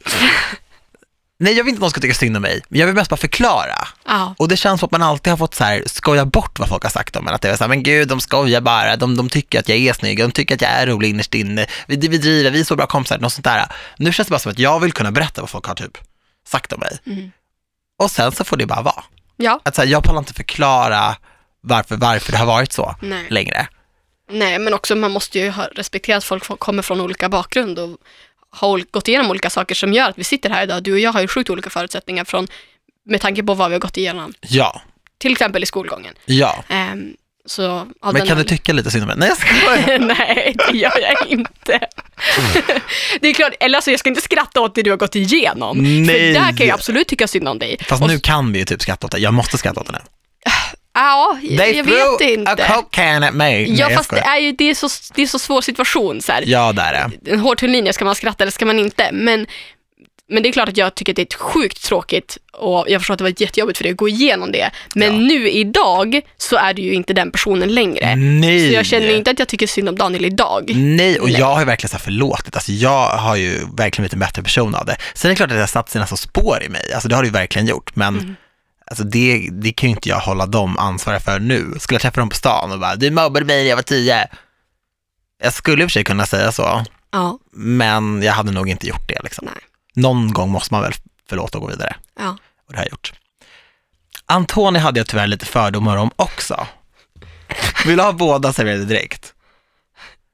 Nej, jag vill inte att någon ska tycka synd om mig, jag vill mest bara förklara. Ja. Och det känns som att man alltid har fått så här, skoja bort vad folk har sagt om en. Att det är så här, men gud, de skojar bara, de, de tycker att jag är snygg, de tycker att jag är rolig innerst inne, vi, vi driver, vi är så bra kompisar, något sånt där. Nu känns det bara som att jag vill kunna berätta vad folk har typ sagt om mig. Mm. Och sen så får det bara vara. ja. Att så här, jag pallar inte förklara varför, varför det har varit så Nej. längre. Nej, men också man måste ju ha respektera att folk kommer från olika bakgrund och har gått igenom olika saker som gör att vi sitter här idag. Du och jag har ju sjukt olika förutsättningar från, med tanke på vad vi har gått igenom, Ja, till exempel i skolgången. ja. Ehm, så, av Men kan du tycka lite synd om mig? Nej, jag skojar. Nej, det gör jag inte. det är klart, eller alltså jag ska inte skratta åt det du har gått igenom. Nej. För där kan jag absolut tycka synd om dig. Fast Och- nu kan vi ju typ skratta åt det. Jag måste skratta åt det nu. Ja, jag, They jag vet threw inte. a coke can at me. Nej, Ja, jag fast det är ju det är så, det är så svår situation. Så här. Ja, det är det. en hård linje, ska man skratta eller ska man inte? Men, men det är klart att jag tycker att det är ett sjukt tråkigt och jag förstår att det var jättejobbigt för dig att gå igenom det. Men Ja. nu idag så är du ju inte den personen längre. Nej. Så jag känner inte att jag tycker synd om Daniel idag. Nej, och Nej. jag har ju verkligen så här förlåtit. Alltså jag har ju verkligen blivit en bättre person av det. Sen är det klart att det har satt sina så spår i mig. Alltså det har det ju verkligen gjort. Men Mm. Alltså det, det kan ju inte jag hålla dem ansvariga för nu. Skulle jag träffa dem på stan och bara, du mobbade mig när jag var tio. Jag skulle i och för sig kunna säga så, Ja, men jag hade nog inte gjort det. Liksom. Nej. Någon gång måste man väl förlåta och gå vidare. ja. Och det har jag gjort. Antoni hade jag tyvärr lite fördomar om också. Vill du ha båda serverade direkt?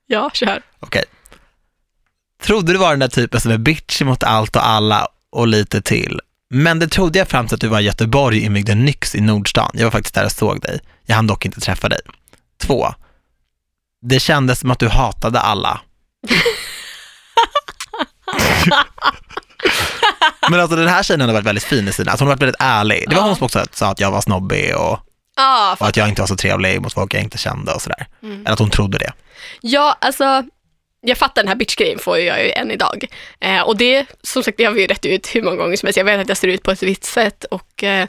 Ja, kör. Okej. Trodde du var den där typen som är bitchy mot allt och alla och lite till. Men det trodde jag fram till att du var i Göteborg invigde Nyx i Nordstan. Jag var faktiskt där och såg dig. Jag hann dock inte träffa dig. Två. Det kändes som att du hatade alla. Men alltså den här tjejen har varit väldigt fin i sina, alltså hon har varit väldigt ärlig. Det var Ja. hon som också sa att jag var snobbig och, Ja, och att jag inte var så trevlig mot folk jag inte kände och sådär. Mm. Eller att hon trodde det. Ja, alltså, jag fattar den här bitch-grejen får jag ju än idag. Eh, och det, som sagt, det har vi ju rätt ut hur många gånger som helst. Jag vet att jag ser ut på ett visst sätt och eh,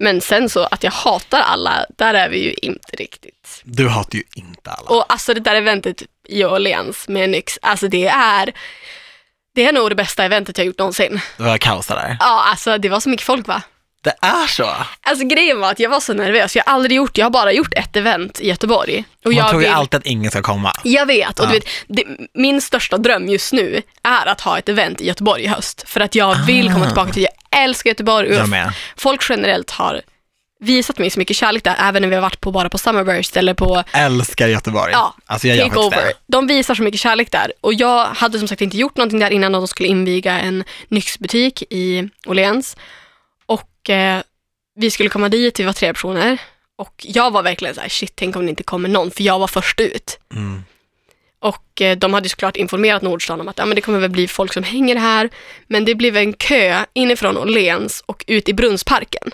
men sen så att jag hatar alla, där är vi ju inte riktigt. Du hatar ju inte alla. Och alltså det där eventet i Åhléns med Nyx, alltså det är, det är nog det bästa eventet jag gjort någonsin. Det var kaos där. Ja, alltså det var så mycket folk va? Det är så. Alltså grejen var att jag var så nervös, jag har aldrig gjort, jag har bara gjort ett event i Göteborg. Och Man jag tror ju vill- alltid att ingen ska komma. Jag vet, och du vet, det, min största dröm just nu är att ha ett event i Göteborg i höst. För att jag vill komma Ah. tillbaka till, jag älskar Göteborg och Jag med. folk generellt har visat mig så mycket kärlek där, även när vi har varit på bara på Summerburst eller på Älskar Göteborg. Ja, alltså jag gör faktiskt Takeover. det. De visar så mycket kärlek där. Och jag hade som sagt inte gjort någonting där innan de skulle inviga en Nyx-butik i Åhléns. Och eh, vi skulle komma dit, vi var tre personer. Och jag var verkligen så här, shit, tänk om det inte kommer någon, för jag var först ut. Mm. Och eh, de hade ju såklart informerat Nordstan om att ja, men det kommer väl bli folk som hänger här. Men det blev en kö inifrån Åhléns och ut i Brunnsparken.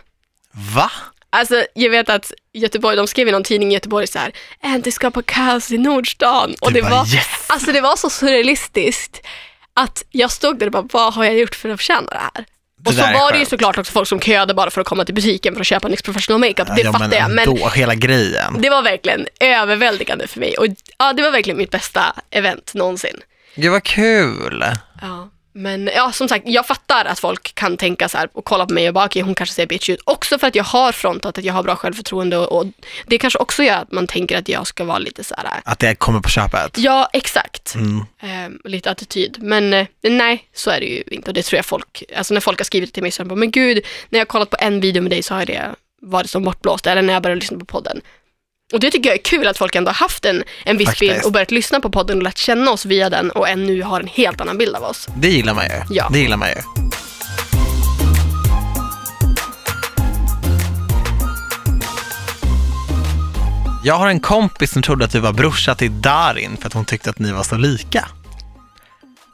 Va? Alltså, jag vet att Göteborg, de skrev i någon tidning i Göteborg så här, "Äh, det skapar kaos i Nordstan. Och Du det bara, var, yes! alltså det var så surrealistiskt att jag stod där och bara, vad har jag gjort för att förtjäna det här? Och så var det ju såklart också folk som köade bara för att komma till butiken för att köpa NYX Professional Makeup, det ja, fattar jag. Men ändå, hela grejen. det var verkligen överväldigande för mig. Och ja, det var verkligen mitt bästa event någonsin. Gud vad kul. Ja, men ja, som sagt, jag fattar att folk kan tänka så här och kolla på mig och bara, okej, hon kanske ser bitch ut. Också för att jag har frontat att jag har bra självförtroende och, och det kanske också gör att man tänker att jag ska vara lite så här, Att det kommer på köpet. ja, exakt. Mm. Ehm, lite attityd. Men eh, nej, så är det ju inte och det tror jag folk, alltså när folk har skrivit till mig så är de bara, men gud, när jag har kollat på en video med dig så har det varit som bortblåst eller när jag började lyssna på podden. Och det tycker jag är kul att folk ändå har haft en, en viss Faktiskt. bild och börjat lyssna på podden och lärt känna oss via den och än nu har en helt annan bild av oss. Det gillar man ju. Ja. Det gillar man ju. Jag har en kompis som trodde att du var brorsa till Darin för att hon tyckte att ni var så lika.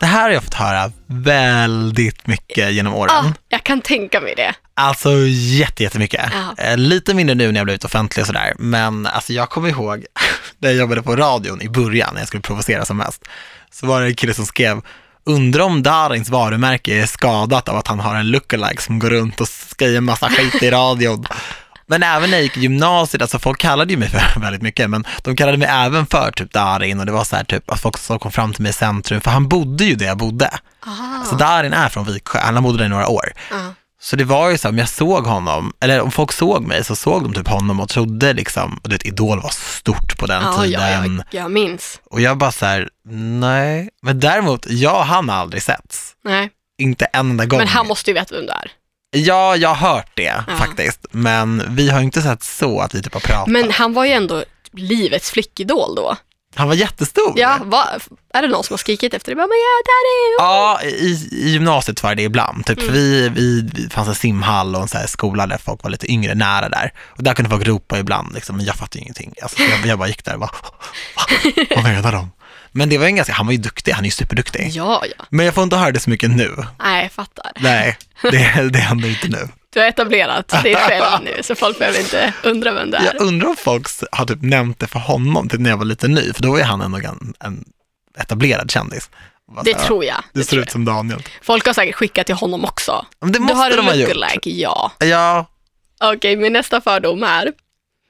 Det här har jag fått höra väldigt mycket genom åren. Ah, jag kan tänka mig det. Alltså jätte, jättemycket. Ja. Eh, Lite mindre nu när jag blivit offentlig och sådär. Men alltså jag kommer ihåg när jag jobbade på radion i början, när jag skulle provocera som mest. Så var det en kille som skrev, undrar om Darins varumärke är skadat av att han har en lookalike som går runt och skriver massa skit i radion. Men även när jag gick i gymnasiet, alltså folk kallade ju mig för väldigt mycket, men de kallade mig även för typ Darin och det var så här typ att folk som kom fram till mig i centrum, för han bodde ju där jag bodde. Ah. Så Darin är från Viksjö, han bodde där i några år. Ah. Så det var ju så, om jag såg honom, eller om folk såg mig så såg de typ honom och trodde liksom, och du vet Idol var stort på den Ja, ja, tiden. jag, jag minns. Och jag bara så här, nej. Men däremot, jag och han har aldrig setts. Nej. Inte en enda gång. Men han måste ju veta vem du är. Ja, jag har hört det Ja. faktiskt. Men vi har ju inte sett så att vi typ har pratat. Men han var ju ändå livets flickidol då. Han var jättestor. Ja, va, är det någon som har skrikit efter det? Bara, där är Ja, i, i gymnasiet var det ibland. Typ, Mm. vi, vi, vi fanns en simhall och en så här skola där folk var lite yngre nära där. Och där kunde folk ropa ibland, liksom, men jag fattade ingenting. Alltså, jag, jag bara gick där och bara, vad menar de? Men det var en ganska, han var ju duktig, han är ju superduktig. Ja, ja. Men jag får inte höra det så mycket nu. Nej, jag fattar. Nej, det, det händer inte nu. Du har etablerat dig själv nu, så folk behöver inte undra vem du är. Jag undrar om folk har typ nämnt det för honom typ när jag var lite ny, för då var ju han ändå en, en etablerad kändis. Det här, tror jag. Du Det ser ut jag. som Daniel. Folk har säkert skickat till honom också. Men det Du måste har en de ha gjort. lookalike, ja. Ja, Okej, min nästa fördom här.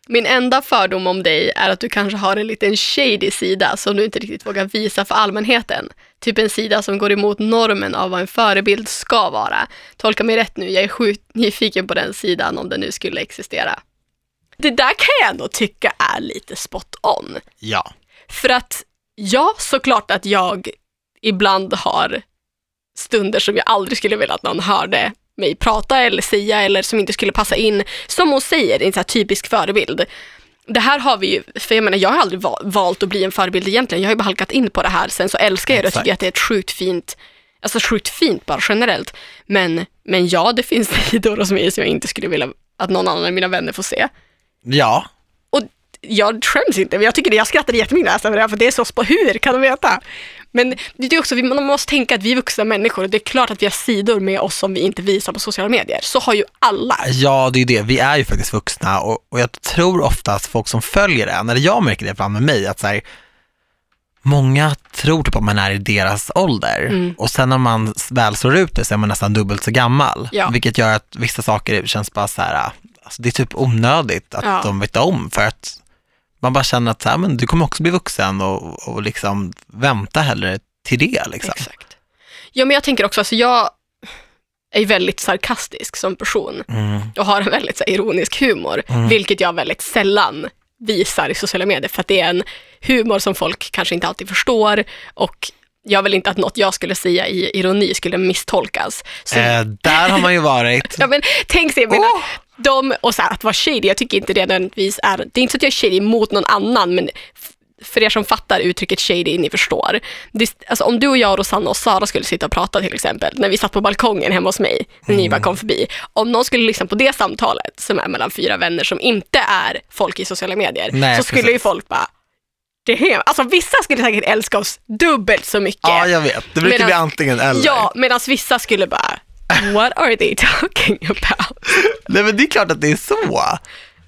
Min enda fördom om dig är att du kanske har en liten shady sida som du inte riktigt vågar visa för allmänheten. Typ en sida som går emot normen av vad en förebild ska vara. Tolka mig rätt nu, jag är sjukt nyfiken på den sidan om den nu skulle existera. Det där kan jag ändå tycka är lite spot on. ja. För att ja, såklart att jag ibland har stunder som jag aldrig skulle vilja att någon hörde mig prata eller säga eller som inte skulle passa in. Som hon säger, en så typisk förebild. Det här har vi ju, för jag menar jag har aldrig va- valt att bli en förebild egentligen. Jag har ju bara halkat in på det här. Sen så älskar jag det och tycker att det är ett sjukt fint, alltså sjukt fint bara generellt. Men, men ja, det finns sidor hos mig som jag inte skulle vilja att någon annan av mina vänner får se. Ja, jag skäms inte, men jag tycker det, jag skrattade jättemycket när jag det här, för det är så på hur kan de veta? Men det är också, man måste tänka att vi är vuxna människor och det är klart att vi har sidor med oss som vi inte visar på sociala medier. Så har ju alla. ja det är ju det. Vi är ju faktiskt vuxna och, och jag tror ofta att folk som följer det, eller jag märker det ibland med mig, att så här, många tror typ att man är i deras ålder Mm. och sen när man väl slår ut det så är man nästan dubbelt så gammal. Ja. Vilket gör att vissa saker känns bara så här, alltså det är typ onödigt att Ja. de vet om för att man bara känner att så här, men du kommer också bli vuxen och, och liksom vänta hellre till det. Liksom. Exakt. Ja, men jag tänker också, alltså jag är väldigt sarkastisk som person Mm. och har en väldigt här, ironisk humor, vilket jag väldigt sällan visar i sociala medier för att det är en humor som folk kanske inte alltid förstår och jag vill inte att något jag skulle säga i ironi skulle misstolkas. Så, Eh, där har man ju varit. ja, men, tänk sig, jag menar, Åh! De, och så här, att vara shady, jag tycker inte det nödvändigtvis är, det är inte så att jag är shady mot någon annan, men för er som fattar uttrycket shady, ni förstår. Det, alltså, om du och jag, Rosanna och Sara skulle sitta och prata till exempel, när vi satt på balkongen hemma hos mig, när ni bara kom förbi. Om någon skulle lyssna på det samtalet, som är mellan fyra vänner som inte är folk i sociala medier, Nej, så skulle ju folk bara, det här, alltså vissa skulle säkert älska oss dubbelt så mycket. Ja, jag vet. Det brukar Medan- bli antingen eller. Ja, medan vissa skulle bara, what are they talking about? Nej, men det är klart att det är så.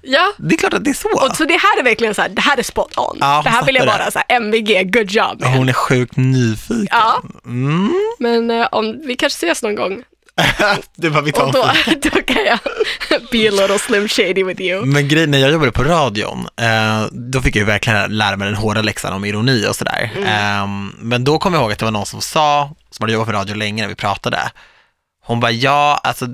Ja, Det är klart att det är så. och så det här är verkligen så här, det här är spot on. Ja, det här vill jag bara så här, MVG, good job. man. Hon är sjukt nyfiken. Ja. Mm. Men eh, om vi kanske ses någon gång det var vi tar och då, då kan jag be a little slim shady with you. Men grejen, när jag jobbade på radion, eh, då fick jag ju verkligen lära mig den hårda läxan om ironi och sådär. Mm. Eh, men då kom jag ihåg att det var någon som sa, som hade jobbat på radio länge när vi pratade, hon bara, ja, alltså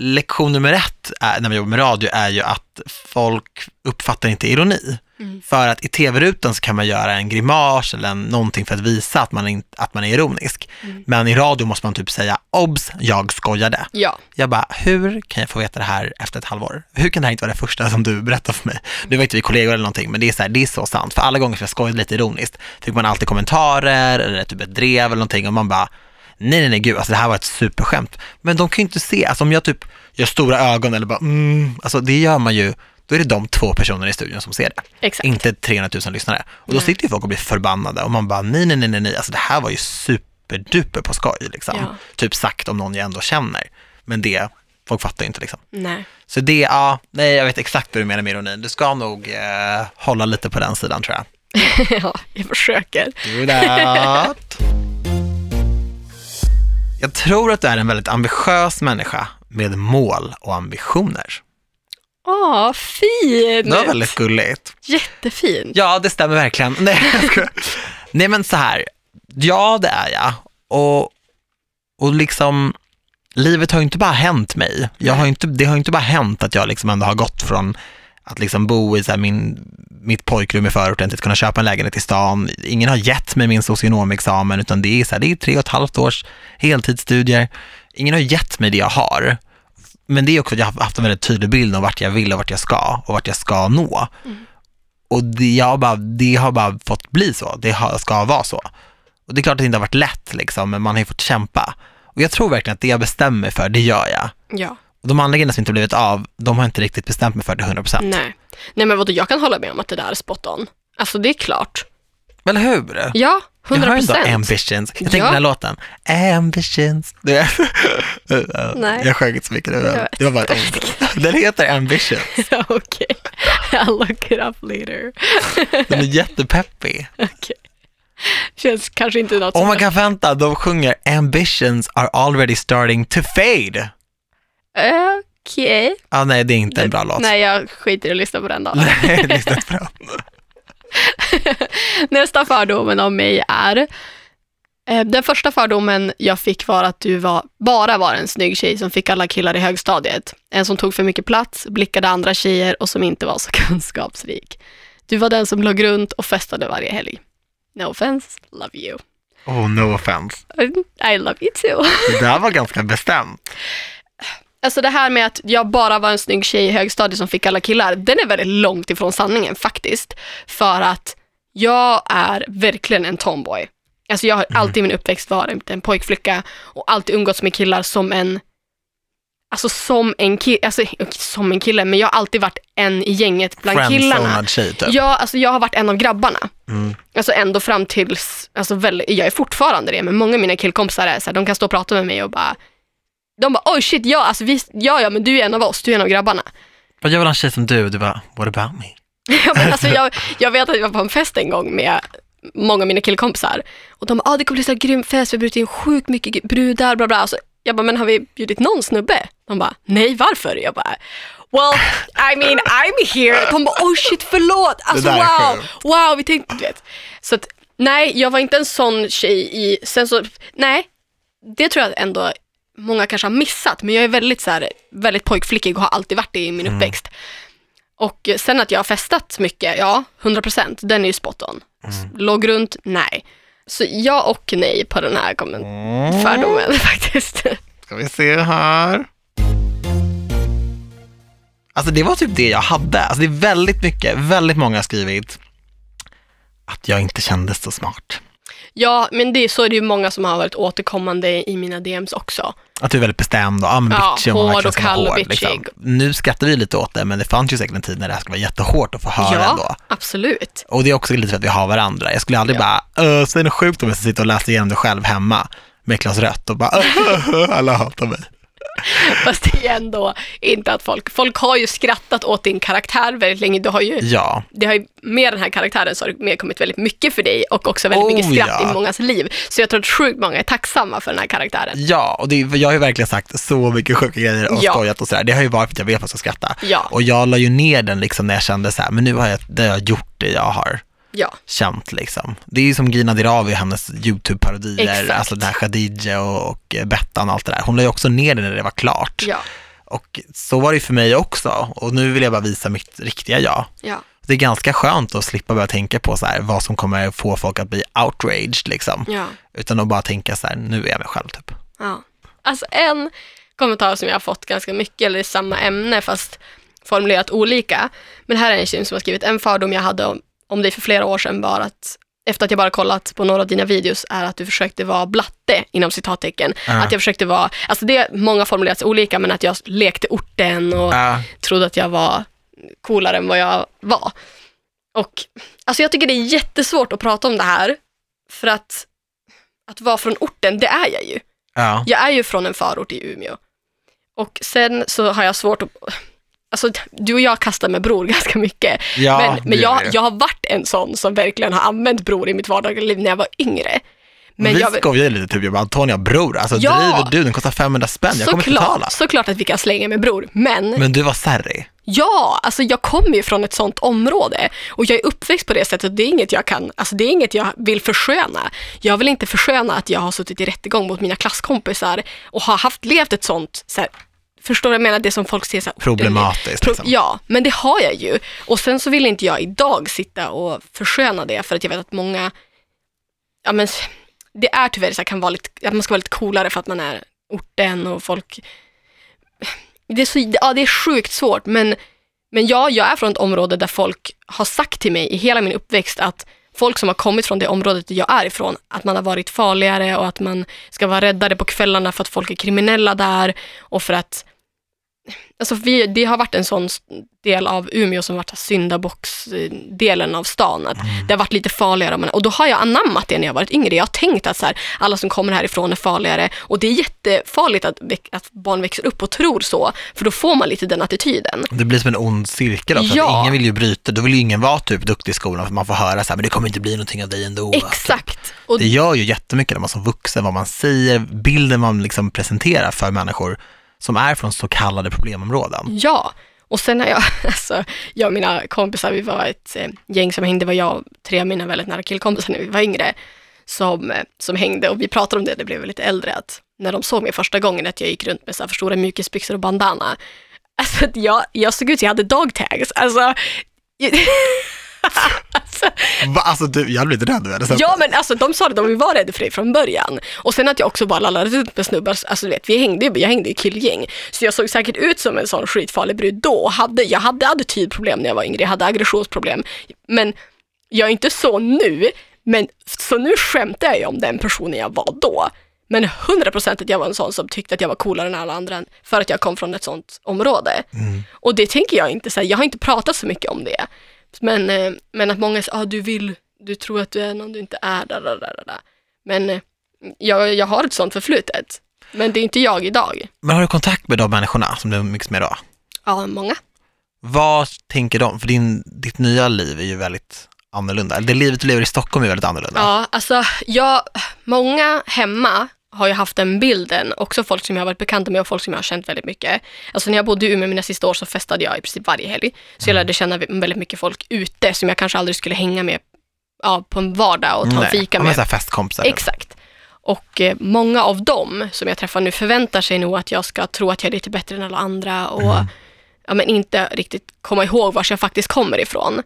lektion nummer ett är, när man jobbar med radio är ju att folk uppfattar inte ironi. Mm. För att i tv-rutan så kan man göra en grimas eller en, någonting för att visa att man, in, att man är ironisk. Mm. Men i radio måste man typ säga, obs, jag skojade. Ja, Jag bara, hur kan jag få veta det här efter ett halvår? Hur kan det här inte vara det första som du berättar för mig? Nu var inte vi kollegor eller någonting, men det är så, här, det är så sant. För alla gånger som jag skojade lite ironiskt fick man alltid kommentarer eller typ ett drev eller någonting och man bara, nej, nej, nej, gud, alltså det här var ett superskämt. Men de kan ju inte se, alltså om jag typ gör stora ögon eller bara, mm, alltså det gör man ju, då är det de två personerna i studion som ser det. exakt. Inte 300 000 lyssnare. Och då Nej. sitter ju folk och blir förbannade och man bara, nej, nej, nej, nej, nej, alltså det här var ju superduper på skoj liksom. Ja. Typ sagt om någon jag ändå känner. Men det, folk fattar ju inte liksom. Nej. Så det, ja, nej, jag vet exakt vad du menar med ironin. Du ska nog eh, hålla lite på den sidan tror jag. ja, jag försöker. Do that. Jag tror att du är en väldigt ambitiös människa med mål och ambitioner. Åh, fint! Det var väldigt gulligt. Jättefint. Ja, det stämmer verkligen. Nej. Nej men så här, ja det är jag. Och, och liksom, livet har ju inte bara hänt mig. Jag har inte, det har ju inte bara hänt att jag liksom ändå har gått från att liksom bo i så min, mitt pojkrum i förorten att kunna köpa en lägenhet i stan. Ingen har gett mig min socionomexamen utan det är, så här, det är tre och ett halvt års heltidsstudier. Ingen har gett mig det jag har. Men det är också att jag har haft en väldigt tydlig bild av vart jag vill och vart jag ska och vart jag ska nå. Och det, jag har bara, det har bara fått bli så, det har, ska vara så. Och det är klart att det inte har varit lätt, liksom, men man har ju fått kämpa. Och jag tror verkligen att det jag bestämmer för, det gör jag. Ja, de andra grejerna som inte blivit av, de har inte riktigt bestämt mig för det 100%. nej. Nej men vadå, jag kan hålla med om att det där är spot on. Alltså det är klart. Eller hur? Ja, Jag har 100 ändå ambitions. Jag tänker Ja. den här låten, ambitions. Du. Nej. Jag sjöng inte så mycket. Vet. det var bara ett. Den heter ambition. Okej, I'll look it up later. Den är jättepeppig. Okej. Känns kanske inte något som... man kan vänta, de sjunger ambitions are already starting to fade. Okej. Ja, nej, det är inte en bra låt. Nej, jag skiter i att lyssna på den då. Nej, inte bra. Nästa fördomen om mig är eh, den första fördomen jag fick var att du var, bara var en snygg tjej som fick alla killar i högstadiet. En som tog för mycket plats, blickade andra tjejer och som inte var så kunskapsrik. Du var den som låg runt och festade varje helg. No offense, love you. Oh, no offense. I love you too. Det där var ganska bestämt. Alltså det här med att jag bara var en snygg tjej i högstadiet som fick alla killar, den är väldigt långt ifrån sanningen faktiskt. För att jag är verkligen en tomboy. Alltså jag har alltid i min uppväxt varit en pojkflicka och alltid umgåtts med killar som en Alltså som en kille, alltså som en kille, men jag har alltid varit en i gänget bland killarna. Tjej typ. Ja, alltså jag har varit en av grabbarna. Mm. Alltså ändå fram tills, alltså väl, jag är fortfarande det, men många av mina killkompisar är så här, de kan stå och prata med mig och bara, de bara oj shit, ja, alltså, vi, ja, ja men du är en av oss, du är en av grabbarna. Jag vill ha en tjej som du, du bara, what about me? Ja, men alltså, jag, jag vet att jag var på en fest en gång med många av mina killkompisar och de bara, ah, det kommer bli så här grym fest, vi har bjudit in sjukt mycket brudar, bla bla. Alltså, jag bara, men har vi bjudit någon snubbe? De bara, nej varför? Jag bara, well, I mean I'm here. De bara, oh shit förlåt, alltså wow, wow, vi tänkte, du vet. Så att, nej, jag var inte en sån tjej i, sen så, nej, det tror jag ändå många kanske har missat, men jag är väldigt så här, väldigt pojkflickig och har alltid varit det i min uppväxt. Och sen att jag har festat mycket, ja, 100%, den är ju spot on. Låg runt, nej. Så ja och nej på den här komment- fördomen faktiskt. Ska vi se här. Alltså det var typ det jag hade. Alltså det är väldigt mycket, väldigt många har skrivit att jag inte kändes så smart. Ja, men det, så är det ju många som har varit återkommande i mina DMs också. Att du är väldigt bestämd och ah, men Ja, bitchig man hård och kall och hård, liksom. bitchig. Nu skrattar vi lite åt det, men det fanns ju säkert en tid när det här skulle vara jättehårt att få höra ja, ändå. absolut. Och det är också lite för att vi har varandra. Jag skulle aldrig Ja. bara, "Öh, säg något sjukt om jag ska sitta och läsa igenom det själv hemma med ett glas rött och bara, "Öh, alla hatar mig. Fast det är ändå inte att folk, folk har ju skrattat åt din karaktär väldigt länge. Du har ju, Ja, det har ju, med den här karaktären så har det mer kommit väldigt mycket för dig och också väldigt Oh, mycket skratt ja. i mångas liv. Så jag tror att sjukt många är tacksamma för den här karaktären. ja, och det, jag har ju verkligen sagt så mycket sjuka grejer och Ja. skojat och sådär. Det har ju varit för att jag vet att jag ska skratta. Ja. Och jag la ju ner den liksom när jag kände så här, men nu har jag, det har jag gjort det jag har Ja, känt liksom. Det är ju som Gina Dirawi, hennes YouTube-parodier, alltså den här Khadija och, och Bettan och allt det där. Hon la ju också ner det när det var klart. ja, Och så var det ju för mig också. Och nu vill jag bara visa mitt riktiga jag. ja. Det är ganska skönt att slippa börja tänka på så här, vad som kommer få folk att bli outraged liksom. Ja. Utan att bara tänka så här, nu är jag mig själv typ. Ja. Alltså en kommentar som jag har fått ganska mycket, eller i samma ämne fast formulerat olika. Men här är en tjej som har skrivit, en fördom jag hade om, om dig för flera år sedan var att efter att jag bara kollat på några av dina videos är att du försökte vara blatte inom citattecken. Ja. Att jag försökte vara, alltså det många formulerats olika men att jag lekte orten och Ja, trodde att jag var coolare än vad jag var. Och alltså jag tycker det är jättesvårt att prata om det här för att att vara från orten, det är jag ju. ja. Jag är ju från en förort i Umeå. Och sen så har jag svårt att... Alltså, du och jag kastar med bror ganska mycket. ja men men jag, jag har varit en sån som verkligen har använt bror i mitt vardagliga liv när jag var yngre. Men vi jag, skojar ju lite, typ, jag bara, Antonia bror, alltså Ja. driver du, den kostar 500 spänn, jag kommer inte betala. såklart, att vi kan slänga med bror. Men, Men du var Serri. ja, alltså jag kommer ju från ett sånt område och jag är uppväxt på det sättet. Det är inget jag kan, alltså det är inget jag vill försköna. Jag vill inte försköna att jag har suttit i rättegång mot mina klasskompisar och har haft levt ett sånt, så här, förstår du vad jag menar? Det som folk ser så här, Problematiskt. Pro- Liksom. Ja, men det har jag ju. Och sen så vill inte jag idag sitta och försköna det för att jag vet att många, ja men det är tyvärr så här, kan vara lite, att man ska vara lite coolare för att man är orten och folk, det är, så, ja, det är sjukt svårt men, men ja, jag är från ett område där folk har sagt till mig i hela min uppväxt att folk som har kommit från det området jag är ifrån, att man har varit farligare och att man ska vara räddare på kvällarna för att folk är kriminella där och för att Alltså vi, det har varit en sån del av Umeå som varit syndabocksdelen av stan. Att Det har varit lite farligare. Men, och då har jag anammat det när jag varit yngre. Jag har tänkt att så här, alla som kommer härifrån är farligare. Och det är jättefarligt att, att barn växer upp och tror så. För då får man lite den attityden. Det blir som en ond cirkel också, Ja. ingen vill ju bryta, då vill ju ingen vara typ duktig i skolan för man får höra så här, men det kommer inte bli någonting av dig ändå. Exakt. Och, Det gör ju jättemycket när man som vuxen, vad man säger, bilden man liksom presenterar för människor som är från så kallade problemområden. Ja, och sen har jag, alltså, jag och mina kompisar, vi var ett eh, gäng som hängde, det var jag och tre av mina väldigt nära killkompisar när vi var yngre, som, eh, som hängde. Och vi pratade om det, det blev lite äldre, att när de såg mig första gången att jag gick runt med så här för stora mjukisbyxor och bandana, alltså att jag, jag såg ut som jag hade dog tags, alltså, alltså Va? Alltså du, jag hade blivit rädd över det. Ja men alltså de sa att de var rädda för dig från början. Och sen att jag också bara lallade runt med snubbar, alltså du vet, vi hängde, jag hängde i killgäng. Så jag såg säkert ut som en sån skitfarlig brud då. och Hade, jag hade attitydproblem när jag var yngre, jag hade aggressionsproblem. Men jag är inte så nu, men så nu skämtar jag ju om den personen jag var då. Men 100% att jag var en sån som tyckte att jag var coolare än alla andra för att jag kom från ett sånt område. Och det tänker jag inte, så här, jag har inte pratat så mycket om det. Men, eh, men att många säger, ah, du vill, du tror att du är någon du inte är, där, där, där, där. Men eh, jag, jag har ett sånt förflutet. Men det är inte jag idag. Men har du kontakt med de människorna som du umgicks med då? Ja, många. Vad tänker de? För din, ditt nya liv är ju väldigt annorlunda. Det livet du lever i Stockholm är väldigt annorlunda. Ja, alltså jag, många hemma har ju haft den bilden, också folk som jag har varit bekanta med och folk som jag har känt väldigt mycket. Alltså när jag bodde i Umeå mina sista år så festade jag i princip varje helg. Så jag lärde känna väldigt mycket folk ute som jag kanske aldrig skulle hänga med ja, på en vardag och ta en Nej. fika med. här festkompisar. Exakt. Och eh, många av dem som jag träffar nu förväntar sig nog att jag ska tro att jag är lite bättre än alla andra och Mm. ja, men inte riktigt komma ihåg var jag faktiskt kommer ifrån.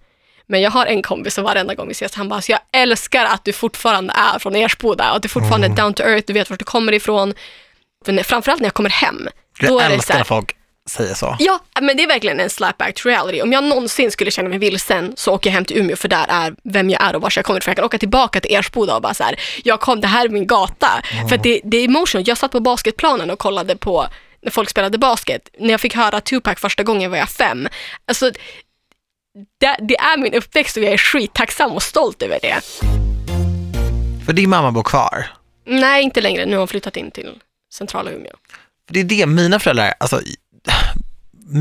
Men jag har en kompis som varenda gång vi ses, han bara, så jag älskar att du fortfarande är från Ersboda och att du fortfarande Mm. är down to earth, du vet vart du kommer ifrån. För när, framförallt när jag kommer hem, då Jag är det så älskar här, när folk säger så. Ja, men det är verkligen en slapback to reality. Om jag någonsin skulle känna mig vilsen så åker jag hem till Umeå för där är vem jag är och var jag kommer ifrån. Jag kan åka tillbaka till Ersboda och bara så här, jag kom, det här är min gata. För att det, det är emotional. Jag satt på basketplanen och kollade på när folk spelade basket. När jag fick höra Tupac första gången var jag fem. Alltså, det, det är min uppväxt och jag är skittacksam och stolt över det. För din mamma bor kvar. Nej, inte längre. Nu har hon flyttat in till centrala Umeå. För det är det, mina föräldrar, alltså,